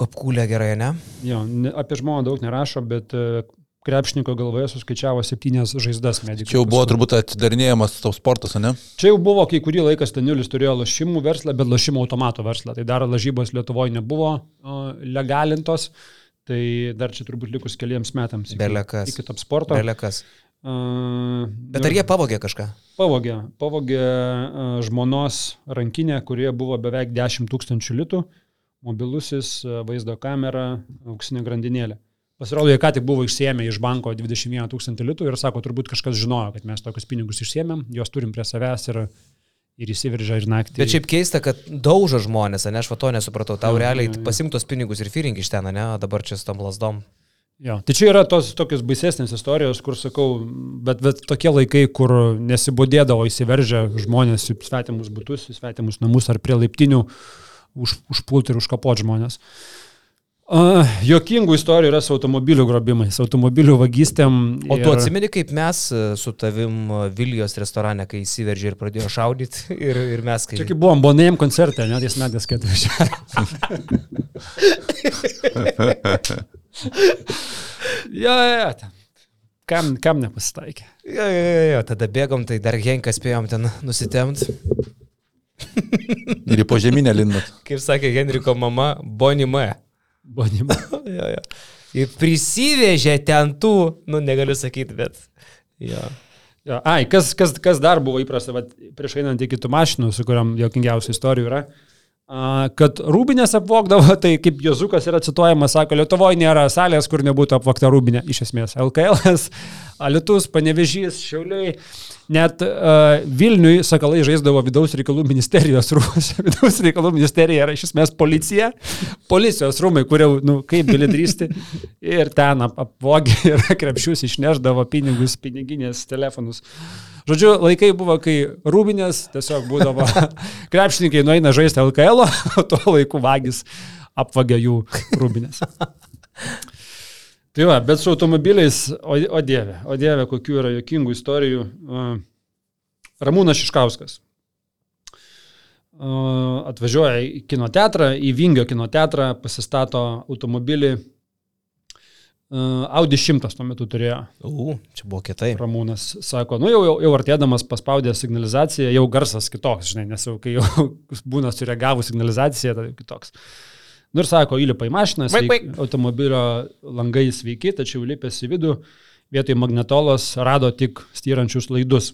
apkūlė gerai, ne? jo, ne, apie žmoną daug nerašo, bet e, krepšininko galvoje suskaičiavo septynias žaizdas medikai. Čia jau buvo turbūt atidarinėjamas tau sportas, ne? Čia jau buvo, kai kurį laiką Staniulis turėjo lašimų verslą, bet lašimų automato verslą. Tai dar lažybos Lietuvoje nebuvo legalintos. Tai dar čia turbūt likus keliams metams. iki- Belekas. Iki top sporto. Belekas. Uh, Bet ar jie pavogė kažką? Pavogė, pavogė uh, žmonos rankinę, kurie buvo beveik 10 tūkstančių litų, mobilusis, uh, vaizdo kamera, auksinė grandinėlė. Pasirodo, jie ką tik buvo išsiemę iš banko 21 tūkstantį litų ir sako, turbūt kažkas žinojo, kad mes tokius pinigus išsiemėm, juos turim prie savęs ir, ir įsiveržė ir naktį. Bet šiaip keista, kad daužo žmonės, ne, aš va to nesupratau. Tau Jo, realiai jo, jo. pasimtos pinigus ir firink iš ten, ne, o dabar čia su tom lasdom. Jo. Tai čia yra tos tokios baisesnės istorijos, kur sakau, bet, bet tokie laikai, kur nesibodėdavo įsiveržę žmonės į svetimus būtus, į svetimus namus ar prie laiptinių už, užpulti ir užkapoti žmonės. Uh, jokingų istorijų yra su automobilių grobimais, automobilių vagystėm. O tu atsimeni, kaip mes e, su tavim e, Vilijos restorane, kai įsiveržė ir pradėjo šaudyti ir, ir mes kai... Čia kaip buvom Bonėjim koncerte, ne tais metais, važiavome. jo, jo, jo. Kam, kam nepasitaikė? Jo, jo, jo, jo, tada bėgom, tai dar Henką spėjom ten nusitemti. Ir į požeminę lindat. Kaip sakė Henriko mama, Bonime. Bonėjim. jo, jo. Ir prisivežė ten tų, nu negaliu sakyti, bet... Jo. Jo, ai, kas, kas, kas dar buvo įprasta, prieš einant į kitų mašinų, su kuriam jokingiausių istorijų yra, a, kad rūbinės apvokdavo, tai kaip Jozukas yra cituojamas, sako, Lietuvoje nėra salės, kur nebūtų apvokta rūbinė, iš esmės, LKL, Alitus, Panevežys, Šiauliai. Net uh, Vilniui sakalai žaisdavo vidaus reikalų ministerijos rūmose. Vidaus reikalų ministerija yra iš esmės policija, policijos rūmai, kurie, nu, kaip gali drįsti. Ir ten ap apvogė ir krepšius išneždavo pinigus, piniginės, telefonus. Žodžiu, laikai buvo, kai rūbinės tiesiog būdavo, krepšininkai nueina žaisti LKL, o tuo laiku vagis apvagia jų rūbinės. Tai va, bet su automobiliais, o, o dieve, o dieve, kokių yra jokingų istorijų. Ramūnas Šiškauskas. Atvažiuoja į kino teatrą, į Vingio kino teatrą, pasistato automobilį. Uh, Audi 100 tuo metu turėjo. U, čia buvo kietai. Ramūnas sako, nu jau, jau, jau artėdamas paspaudė signalizaciją, jau garsas kitoks, žinai, nes jau kai jau būna sureagavus signalizaciją, tai kitoks. Nu ir sako, įlipa į mašiną, Vaik, sveik, automobilio langai sveiki, tačiau lipęs į vidų, vietoj magnetolos rado tik styrančius laidus.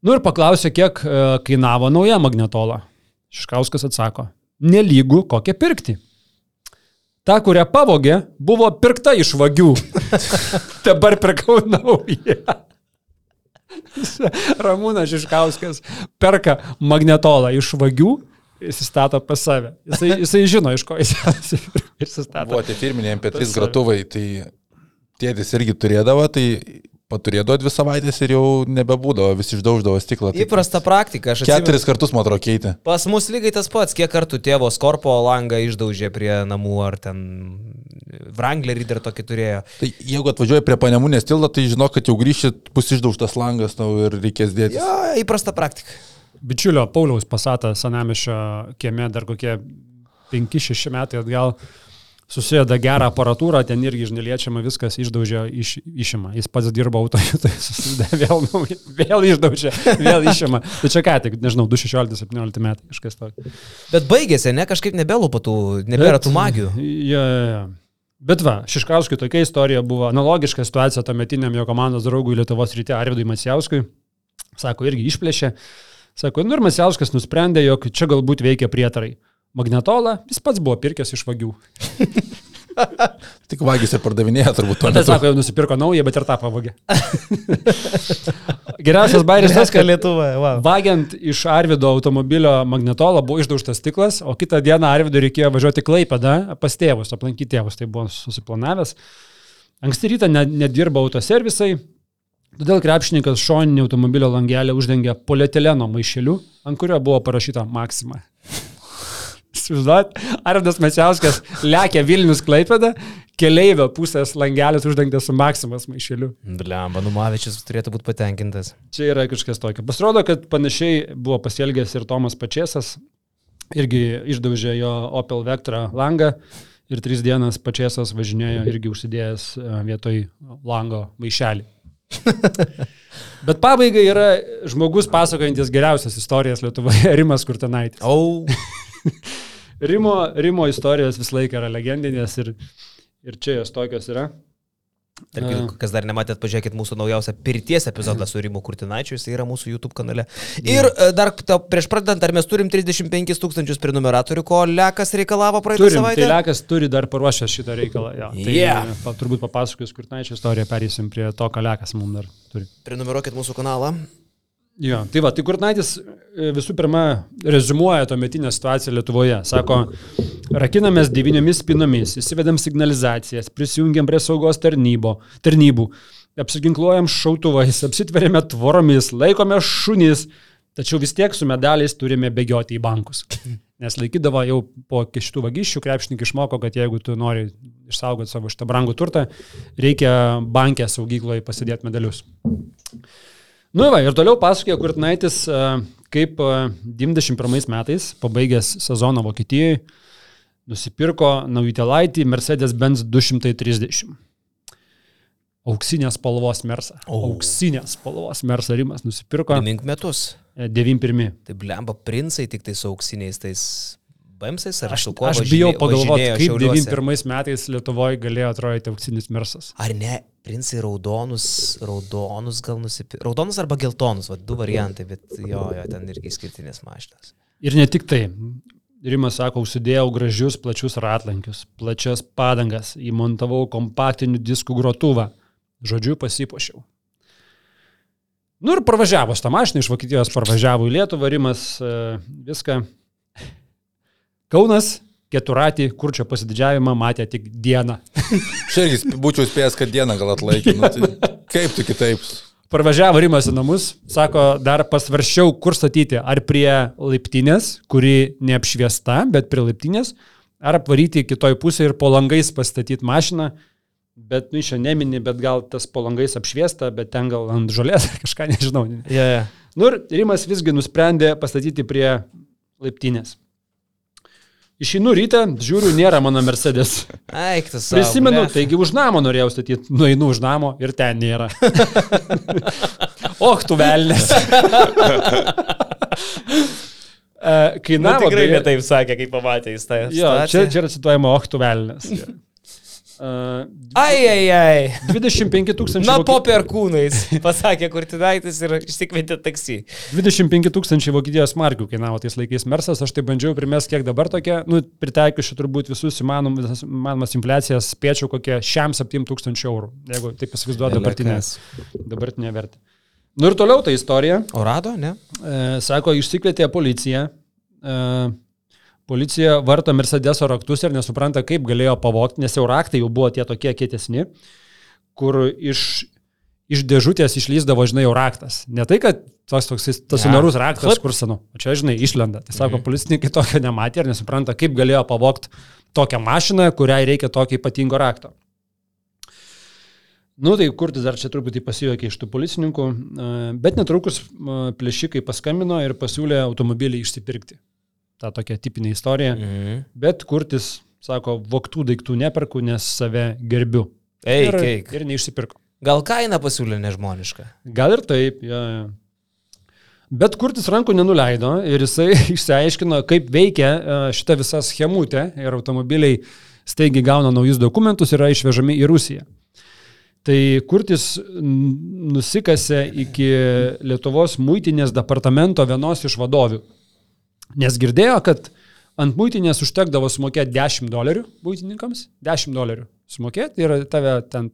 Nu ir paklausė, kiek e, kainavo nauja magnetola. Šiškauskas atsako, nelygu kokią pirkti. Ta, kurią pavogė, buvo pirkta iš vagių. Dabar pirkau naują. Ramūnas Žiškauskas perka magnetolą iš vagių, įsistato pas save. Jisai, jisai žino, iš ko jis įsistato. Buvo tie firminiai MP3 Pas save. gratuvai, tai tėtis irgi turėdavo, tai paturėdavo dvi savaitės ir jau nebebūdavo, visi išdauždavo stiklą. Tai Įprasta praktika, aš atsimenu. keturis kartus, man atrodo, keitė. Pas mus lygiai tas pats, kiek kartų tėvo skorpo langą išdaužė prie namų ar ten Wranglerį dar tokį turėjo. Tai jeigu atvažiuoji prie panemunės tilto, tai žinok, kad jau grįšit, bus išdaužtas langas tau ir reikės dėti. Jo, įprasta praktika. bičiulio Pauliaus pasatą Sanamišio kieme dar kokie 5-6 metai atgal susėda gerą aparatūrą, ten irgi žineliečiama viskas išdaužė, iš, išima. Jis pats dirba autoje, tai susidė vėl, nauja, vėl išdaužė, vėl išima. Tai čia ką tik, nežinau, 2016-2017 metai kažkas tokio. Bet baigėsi, ne, kažkaip nebelupa tų, nebėra tų magių. Ja, ja, ja. Bet va, Šiškauskui tokia istorija buvo analogiška situacija tuometiniam jo komandos draugui Lietuvos ryte Arvidui Maciauskui. Sako, irgi išplėšė. Sako, nu ir Maciauskas nusprendė, jog čia galbūt veikia prietarai. Magnetolą jis pats buvo pirkęs iš vagių. Tik vagys ir pardavinėja turbūt to. Tai sako, jau nusipirko naują, bet ir tą pavogė. Geriausias bairis tas, kad Lietuva, wow. vagiant iš Arvido automobilio magnetolą buvo išdaužtas stiklas, o kitą dieną Arvidui reikėjo važiuoti Klaipedą pas tėvus, aplankyti tėvus, tai buvo susiplanavęs. Anksti rytą ne- nedirbo autoservisai, todėl krepšininkas šoninį automobilio langelį uždengė polietileno maišeliu, ant kurio buvo parašyta Maxima. Įsivaizduojat, Arvidas Mesiauskas lekia Vilnius Klaipėdą, keleivio pusės langelis uždengtas su Maximas maišeliu. Blemba, Numavičius turėtų būti patenkintas. Čia yra kažkas tokio. Pasirodo, kad panašiai buvo pasielgęs ir Tomas Pačiasas, irgi išdaužė jo Opel Vectra langą ir tris dienas Pačiasas važinėjo irgi užsidėjęs e, vietoj lango maišelį. Bet pabaigai yra žmogus pasakojantis geriausias istorijas Lietuvoje, Rimas Kurtanaitis. O, Rimo, Rimo istorijos visą laiką yra legendinės ir, ir čia jos tokios yra. tarp kas dar nematėt, pažiūrėkit mūsų naujausią pirties epizodą su Rimu Kurtinaičiu, jis yra mūsų YouTube kanale. Ir e, dar tau prieš pradedant, ar mes turim 35 tūkstančius prenumeratorių, ko Lekas reikalavo praeitą Turim, tai savaitę? Lekas turi dar paruošęs šitą reikalą. Jo. Tai Yeah. e, pa, turbūt papasakojus Kurtanaičio istoriją, perėsim prie to, ką Lekas mums dar turi. Prenumeruokit mūsų kanalą. Jo, tai va, tai Kurtinaitis e, visų pirma rezumuoja to metinę situaciją Lietuvoje. Sako, rakinamės devyniomis spinomis, įsivedam signalizacijas, prisijungiam prie saugos tarnybo, tarnybų, apsiginkluojam šautuvais, apsitveriame tvoromis, laikome šunys, tačiau vis tiek su medaliais turime bėgioti į bankus. Nes laikydavo jau po šitų vagysčių, krepšininkai išmoko, kad jeigu tu nori išsaugoti savo šitą brangų turtą, reikia bankė saugykloje pasidėti medalius. Nu va, ir toliau pasakoja Kurtinaitis, e, kaip e, 91 metais, pabaigęs sezoną Vokietijoje, nusipirko naujutelaitį Mercedes-Benz 230. Auksinės spalvos Mersa. O. Auksinės spalvos Mersa Rimas nusipirko Primink metus. e, 91. Tai blemba princai tik tai su auksiniais tais bamsais ar Aš, kuo aš bijau pagalvoti, kaip Šiauliuose? 91 metais Lietuvoje galėjo atrodyti auksinis Mersas. Ar ne, princai raudonus, raudonus gal nusipirko. Raudonus arba geltonus, va, du variantai, bet jo, jo, ten irgi skirtinės mašinas. Ir ne tik tai. Rimas sako, užsidėjau gražius plačius ratlankius, plačias padangas, įmontavau kompaktinių diskų grotuvą. Žodžiu, pasipošiau. Nu ir parvažiavo tą mašiną iš Vokietijos, parvažiavo į Lietuvą, Rimas e, viską. Kaunas, keturatį, kur čia pasididžiavimą matė tik dieną. Irgi būčiau spėjęs, kad dieną gal atlaikė. Nu, tai kaip tu kitaip? Parvažiavo Rimas į namus, sako, dar pasvaršiau, kur statyti. Ar prie laiptinės, kuri neapšviesta, bet prie laiptinės, ar apvaryti kitoj pusėje ir po langais pastatyti mašiną. Bet, nu, iš čia nemini, bet gal tas po langais apšviesta, bet ten gal ant žolės kažką nežinau. Ja, ja. Nu ir Rimas visgi nusprendė pastatyti prie laiptinės. Išeinu rytą, žiūriu, nėra mano Mercedes. Eiktas. Prisimenu, taigi už namo norėjau statyti, nueinu už namo ir ten nėra. Och, tu velnės. E, Na, Kainavo tikrai beje- netaip sakė, kai pamatė jis tą. Jo, čia, čia yra cituojama Och, tu velnės. Uh, Ai, ai, ai. 25 tūkstančių. Na, po perkūnais, pasakė Kurtinaitis ir išsikvietė taksi. 25 tūkstančių Vokietijos markių kainavo tais laikais Mersas, aš tai bandžiau primest, kiek dabar tokia, nu, pritaikiu šį turbūt visus įmanom, visas įmanomas infliacijas, spėčiau kokie šiam 7 tūkstančių eurų, jeigu taip įsivaizduoju dabartinę, vertę. Nu ir toliau ta istorija. O rado, ne? E, sako, išsikvietė policiją. E, policija varto Mercedeso raktus ir nesupranta, kaip galėjo pavogti, nes jau raktai jau buvo tie tokie kietesni, kur iš, iš dėžutės išlyzdavo, žinai, jau raktas. Ne tai, kad tas toks stacionarus ja. raktas, kur senu, o čia, žinai, išlenda. Tai sako, policininkai tokio nematė ir nesupranta, kaip galėjo pavogti tokią mašiną, kuriai reikia tokio ypatingo rakto. Nu, tai kurtis dar čia truputį pasijuokė iš tų policininkų, e, bet netrukus e, plėšikai paskambino ir pasiūlė automobilį išsipirkti. Ta tokia tipinė istorija. Mhm. Bet kurtis sako, voktų daiktų neperku, nes save gerbiu. Eik, ir, eik. ir neišsipirko. Gal kaina pasiūlė nežmoniška? Gal ir taip, ja, ja. Bet kurtis rankų nenuleido ir jisai išsiaiškino, kaip veikia e, šita visa schemutė ir automobiliai staigiai gauna naujus dokumentus ir yra išvežami į Rusiją. Tai kurtis n- nusikasė iki Lietuvos muitinės departamento vienos iš vadovių. Nes girdėjo, kad ant muitinės užtekdavo sumokėti 10 dolerių muitininkams, 10 dolerių sumokėti ir tave ten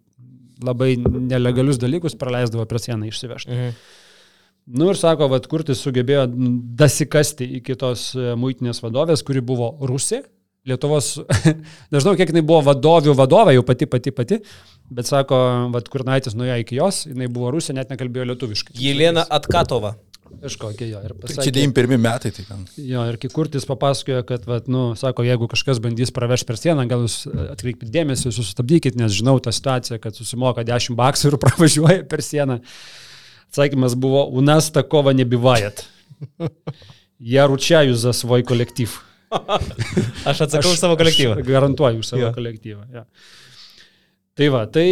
labai nelegalius dalykus praleisdavo prie sieną išsivežti. Mhm. Nu ir sako, vad kurtis sugebėjo dasikasti iki tos e, muitinės vadovės, kuri buvo Rusija. Lietuvos, nežinau, kiek jinai buvo vadovių vadovė, jau pati, pati, pati, bet sako, vad Kurnaitis nuėjo iki jos, jinai buvo Rusija, net nekalbėjo lietuviškai. Jelena Atkatova. Kažkokia jo. Ir Tai pasakė, čia 91 metai, tai ten. Jo, ir kai kurtis papasakojo, kad, vat, nu, sako, jeigu kažkas bandys pravežti per sieną, gal jūs atkreipkite dėmesį, sustabdykit, nes žinau tą situaciją, kad susimoka 10 baksų ir pravažiuoja per sieną. Atsakymas buvo, u nas takova nebivajat. Я ручаю за свой коллектив. Aš atsakau už savo kolektyvą. Aš garantuoju už savo Jo. ja. kolektyvą. Ja. Tai va, tai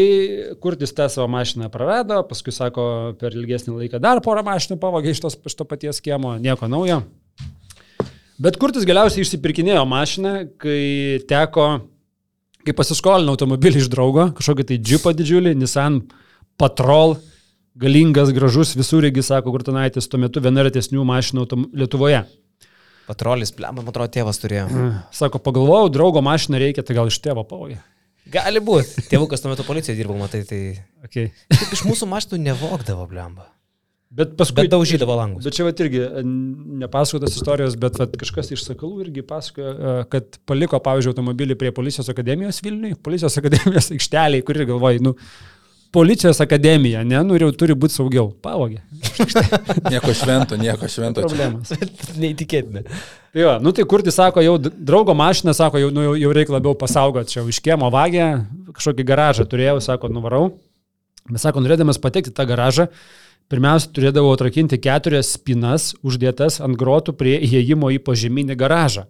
kurtis tą savo mašiną prarado, paskui sako, per ilgesnį laiką dar porą mašinų pavogė iš, tos, iš to paties kiemo, nieko naujo. Bet kurtis galiausiai išsipirkinėjo mašiną, kai teko, kai pasiskolinau automobilį iš draugo, kažkokį tai džipą didžiulį, Nissan Patrol, galingas, gražus, visur regi, sako Kurtinaitis, tuo metu viena retesnių mašinų Lietuvoje. Patrolis, man atrodo, tėvas turėjo. Sako, pagalvojau, draugo mašiną reikia, tai gal iš tėvo pavogė. Gali būti. Tėvukas tuo metu policijoje dirbo, matai, tai... Okay. Taip iš mūsų maštų nevokdavo, blemba. Bet paskui... Bet daužydavo langus. Bet čia va irgi e, nepasakotas istorijos, bet vat, kažkas iš sakalų irgi pasakojo, e, kad paliko, pavyzdžiui, automobilį prie policijos akademijos Vilniui, policijos akademijos aikšteliai, kur ir galvoji, nu, policijos akademija, ne, nu jau turi būti saugiau. Pavogė. Nieko švento, nieko švento. Problemas. Neįtikėtina. Tai jo, nu tai kurti sako, jau draugo mašiną, sako, jau, nu, jau, reikia labiau pasaugoti, čia iš kiemo vagė, kažkokį garažą turėjau, sako, nuvarau. Mes sako, norėdamas patekti tą garažą, pirmiausia, turėdavau atrakinti keturias spinas uždėtas ant grotų prie įėjimo į požeminį garažą.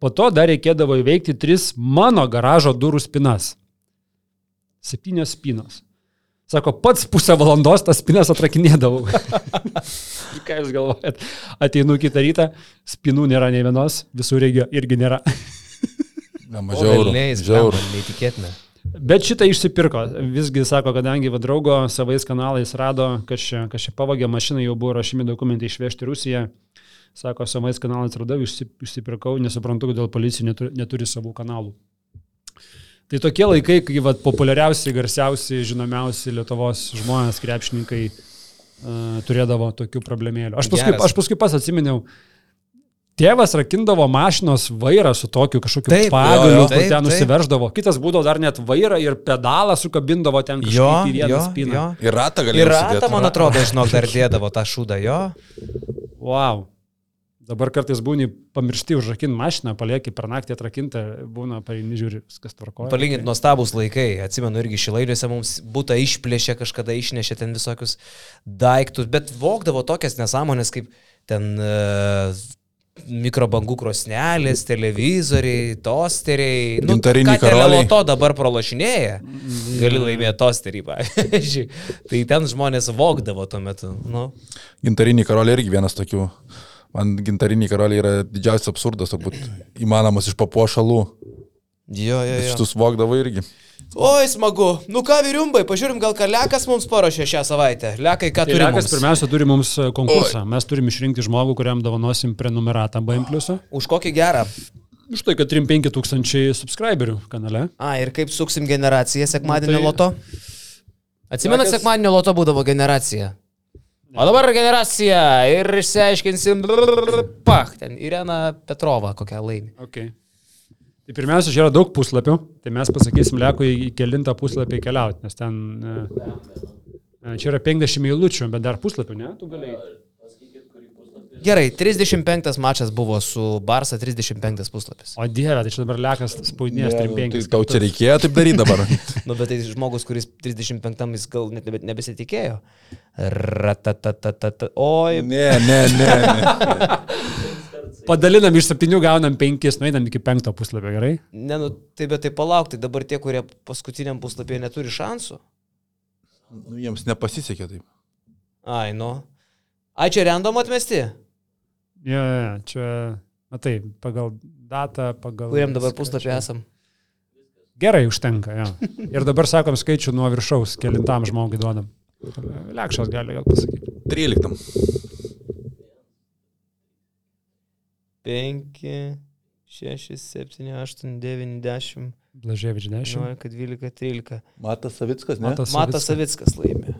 Po to dar reikėdavo įveikti tris mano garažo durų spinas. Septynios spinos. Sako, pats pusę valandos tas spinas atrakinėdavau. Ką jūs galvojat? Ateinu kitą rytą, spinų nėra nei vienos, visų regio irgi nėra. Ne, Mažiau. Žiauru. Neįtikėtina. Bet šitą išsipirko. Visgi sako, kadangi va draugo savais kanalais rado, kad čia, kad čia pavogė mašiną, jau buvo rašymi dokumentai išvežti Rusiją. Sako, savais kanalais radau, išsi- išsipirkau, nesuprantu, kodėl policija neturi, neturi savų kanalų. Tai tokie laikai, kai vat, populiariausi, garsiausi, žinomiausi Lietuvos žmonės, krepšininkai uh, turėdavo tokių problemėlių. Aš paskui, Geras. aš paskui pas atsiminiau, tėvas rakindavo mašinos vairą su tokiu kažkokiu Taip, pagaliu, jo, jo. kur ten taip. nusiverždavo. Kitas būdavo dar net vairą ir pedalą sukabindavo ten Jo, kažkaip į vieną jo, spyną. jo. Ir ratą galėjo. Ir ratą, man atrodo, žinok, dar dėdavo tą šūdą, jo. Wow. Dabar kartais būni pamiršti užrakinti mašiną, palieki per naktį atrakintą, būna pareini žiūri, viskas tvarkoja. Palyginti nuostabus laikai. Atsimenu, irgi šilairiuose mums būtų išplėšę, kažkada išnešė ten visokius daiktus, bet vokdavo tokias nesąmonės kaip ten uh, mikrobangų krosnelės, televizoriai, tosteriai. Nu, Gintariniai ką karoliai. to dabar pralošinėja. Gali laimėti tosterį, pavyzdžiui. Tai ten žmonės vokdavo tuo metu. Nu. Gintariniai karoliai irgi vienas tokių. Man gintariniai karoliai yra didžiausias absurdas, turbūt įmanomas iš papuošalų. Jo, jo, jo. Šitus vokdavo irgi. Oi, smagu. Nu ką, vyriumbai, pažiūrim, gal ką Lekas mums paruošė šią savaitę. Lekai, ką Tai turi Lekas pirmiausia turi mums e, konkursą. Mes turime išrinkti žmogų, kuriam dovanosim prenumeratą BM. Už kokį gerą? Už tai, kad 3-5 tūkstančiai subscriberių kanale. A, ir kaip suksim generaciją sekmadienio tai- loto? Atsimenat, Lekas- sekmadienio loto būdavo generacija. O dabar generacija ir išsiaiškinsim. Pach, ten Irena Petrova kokią laimį. Okay. Tai pirmiausia, čia yra daug puslapių, tai mes pasakysim Lekui į kelintą puslapį keliauti, nes ten e, e, čia yra 50 eilučių, bet dar puslapių, ne? Tu galėjai. Gerai, 35 mačas buvo su Barsa, 35 puslapis. O dieve, tai čia dabar lekas spaudinės Tai 35. tau čia reikėjo taip daryti dabar. Nu, bet tai žmogus, kuris 35 jis gal net nebe- nebesitikėjo. Ratatatatata. Oi, Ne, ne, ne. ne. Padalinam iš septynių, gaunam penkis, nueinam iki penkto puslapio, gerai? ne, nu, tai bet tai palauk, tai dabar tie, kurie paskutiniam puslapyje neturi šansų. Nu, jiems nepasisekė taip. Ai, nu. Ai, čia random atmesti? Ja, ja, čia, matai, pagal datą, pagal... Kuriam dabar puslapį čia. esam? Gerai, užtenka, jo. Ir dabar sakom skaičių nuo viršaus, kelintam žmogui duodam. Lekšas gali gal pasakyti. 13. 5, 6, 7, 8, 9, 10, Blaževič 10. 11, 12, 13. Matas Savickas, ne? Matas Matas Savickas. Savickas laimė.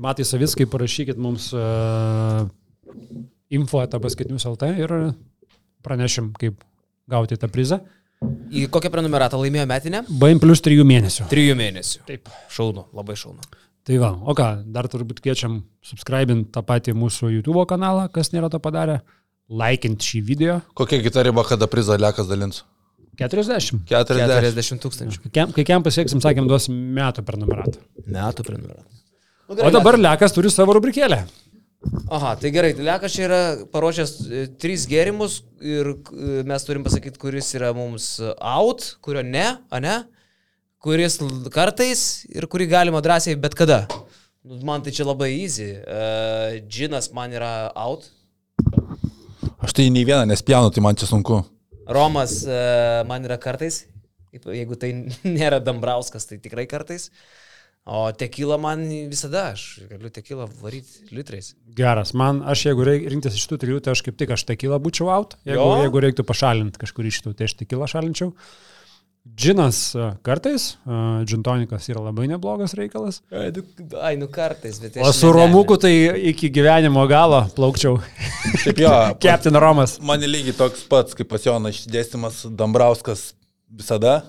Matai Savickai, parašykit mums uh, info etapaskaitinius LT ir pranešim, kaip gauti tą prizą. Į kokią prenumeratą laimėjo metinę? BM plus 3 mėnesių. Trijų mėnesių. Taip. Šaunu, labai šaunu. Tai va, o ką, dar turbūt kviečiam subscribint tą patį mūsų YouTube kanalą, kas nėra to padarę, laikint šį video. Kokia kita riba, kada prizą Lekas dalins? 40. 40. 40 tūkstančių. Kai kiam- pasieksim, sakėm, duosim metų prenumeratą. Metų prenumeratą. Nu, O dabar Lekas turi savo rubrikėlę. Aha, tai gerai, Lekas čia yra paruošęs e, tris gėrimus ir e, mes turim pasakyti, kuris yra mums out, kurio ne, a ne, kuris kartais ir kurį galima drąsiai bet kada. Nu, Man tai čia labai easy. Uh, džinas man yra out, Aš tai nei vieną nespjaunu, tai man čia sunku. Romas uh, man yra kartais, jeigu tai nėra Dambrauskas, tai tikrai kartais. O tekila man visada, aš galiu tekilą varyti litrais. Geras, man, aš jeigu reik, rinktis iš tų trijų, tai aš kaip tik aš tekilą būčiau out. Jeigu, Jo? jeigu reiktų pašalinti kažkurį iš tų, tai aš tekilą šalinčiau. Džinas e, kartais, džintonikas yra labai neblogas reikalas. Ai, nu, nu kartais, bet O su Romuku tai iki gyvenimo galo plaukčiau. Šiaip jo, Captain Romas. man lygiai toks pats, kaip pas Joną išdėstymas Dambrauskas visada.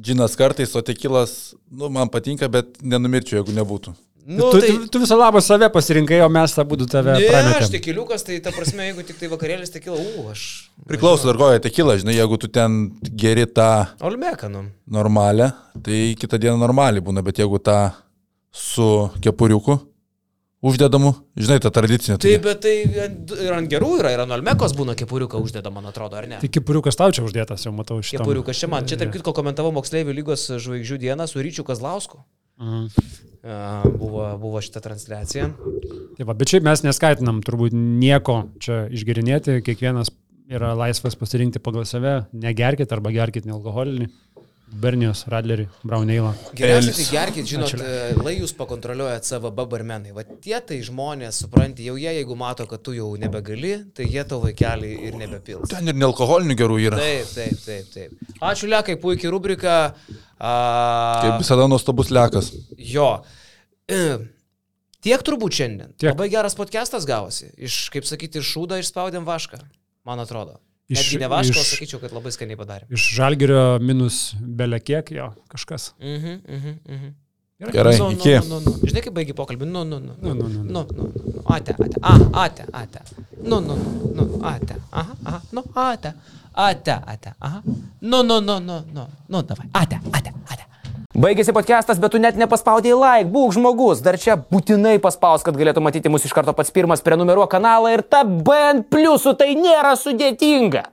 Džinas kartais, o tekilas, nu, man patinka, bet nenumirčiau, jeigu nebūtų. Nu, tu, tai... tu, tu visą labą save pasirinkai, o mes abu tave Ne, aš prametėm. tekiliukas, tai ta prasme, jeigu tik tai vakarėlis tekila, u, aš... Priklauso dar kojo tekilą, žinai, jeigu tu ten geri tą Olmekanu. normalią, tai kitą dieną normaliai būna, bet jeigu tą su kepuriuku uždedamu, žinai, tą tradicinę. Tai, tai- bet tai ir ant gerų yra, ir ant Olmekos būna kepuriuką uždeda, man atrodo, ar ne? Tai kipuriukas tau čia uždėtas, jau matau šitą. Kepuriukas čia man. Čia tarp kitko komentavau moksleivių lygos žvaigždžių dieną su Ryčiu Kazlausku. Mhm. A, Buvo, buvo šita transliacija. Tai va, bet šiaip mes neskaitinam turbūt nieko čia išgerinėti, kiekvienas yra laisvas pasirinkti pagal save, negerkit arba gerkit nealkoholinį. Bernijos, Radlerį, Brauneilą. Geriausiai tai gerkit, žinot, Ačiū. e, lai jūs pakontroliuojat CVB barmenai. Va tie tai žmonės, supranti, jau jie, jeigu mato, kad tu jau nebegali, tai jie tavo vaikelį ir nebepils. Ten ir nealkoholinių gerų yra. Taip, taip, taip, taip. Ačiū Lekai, puikiai rubrika. A, Kaip visada nuostabus lekas. jo. Tiek turbūt šiandien. Tiek. Labai geras podcastas gavosi. Iš, kaip sakyti, iš šūdą išspaudėm vašką, man atrodo. Iš- Netgi ne vašką, iš- sakyčiau, kad labai skaniai padarėm. Iš Žalgerio minus belekiek jo kažkas. Mhm, mhm, mhm. Gerai, nu, iki. Nu, nu, nu. Žinai, kaip baigi pokalbį? Nu, nu, nu. Nu, nu, nu, nu. Nu, nu, nu. Ate, ate. A, ate, ate. Nu, nu, nu, nu. Ate. Aha, aha. Nu, ate. Ate, ate. Aha. Nu, nu, nu, nu, nu. Nu, davai. Ate, ate, ate. Baigėsi podcastas, bet tu net nepaspaudėjai like, būk žmogus, dar čia būtinai paspaus, kad galėtų matyti mūsų iš karto pats pirmas, prenumeruok kanalą ir ta BN pliusų tai nėra sudėtinga.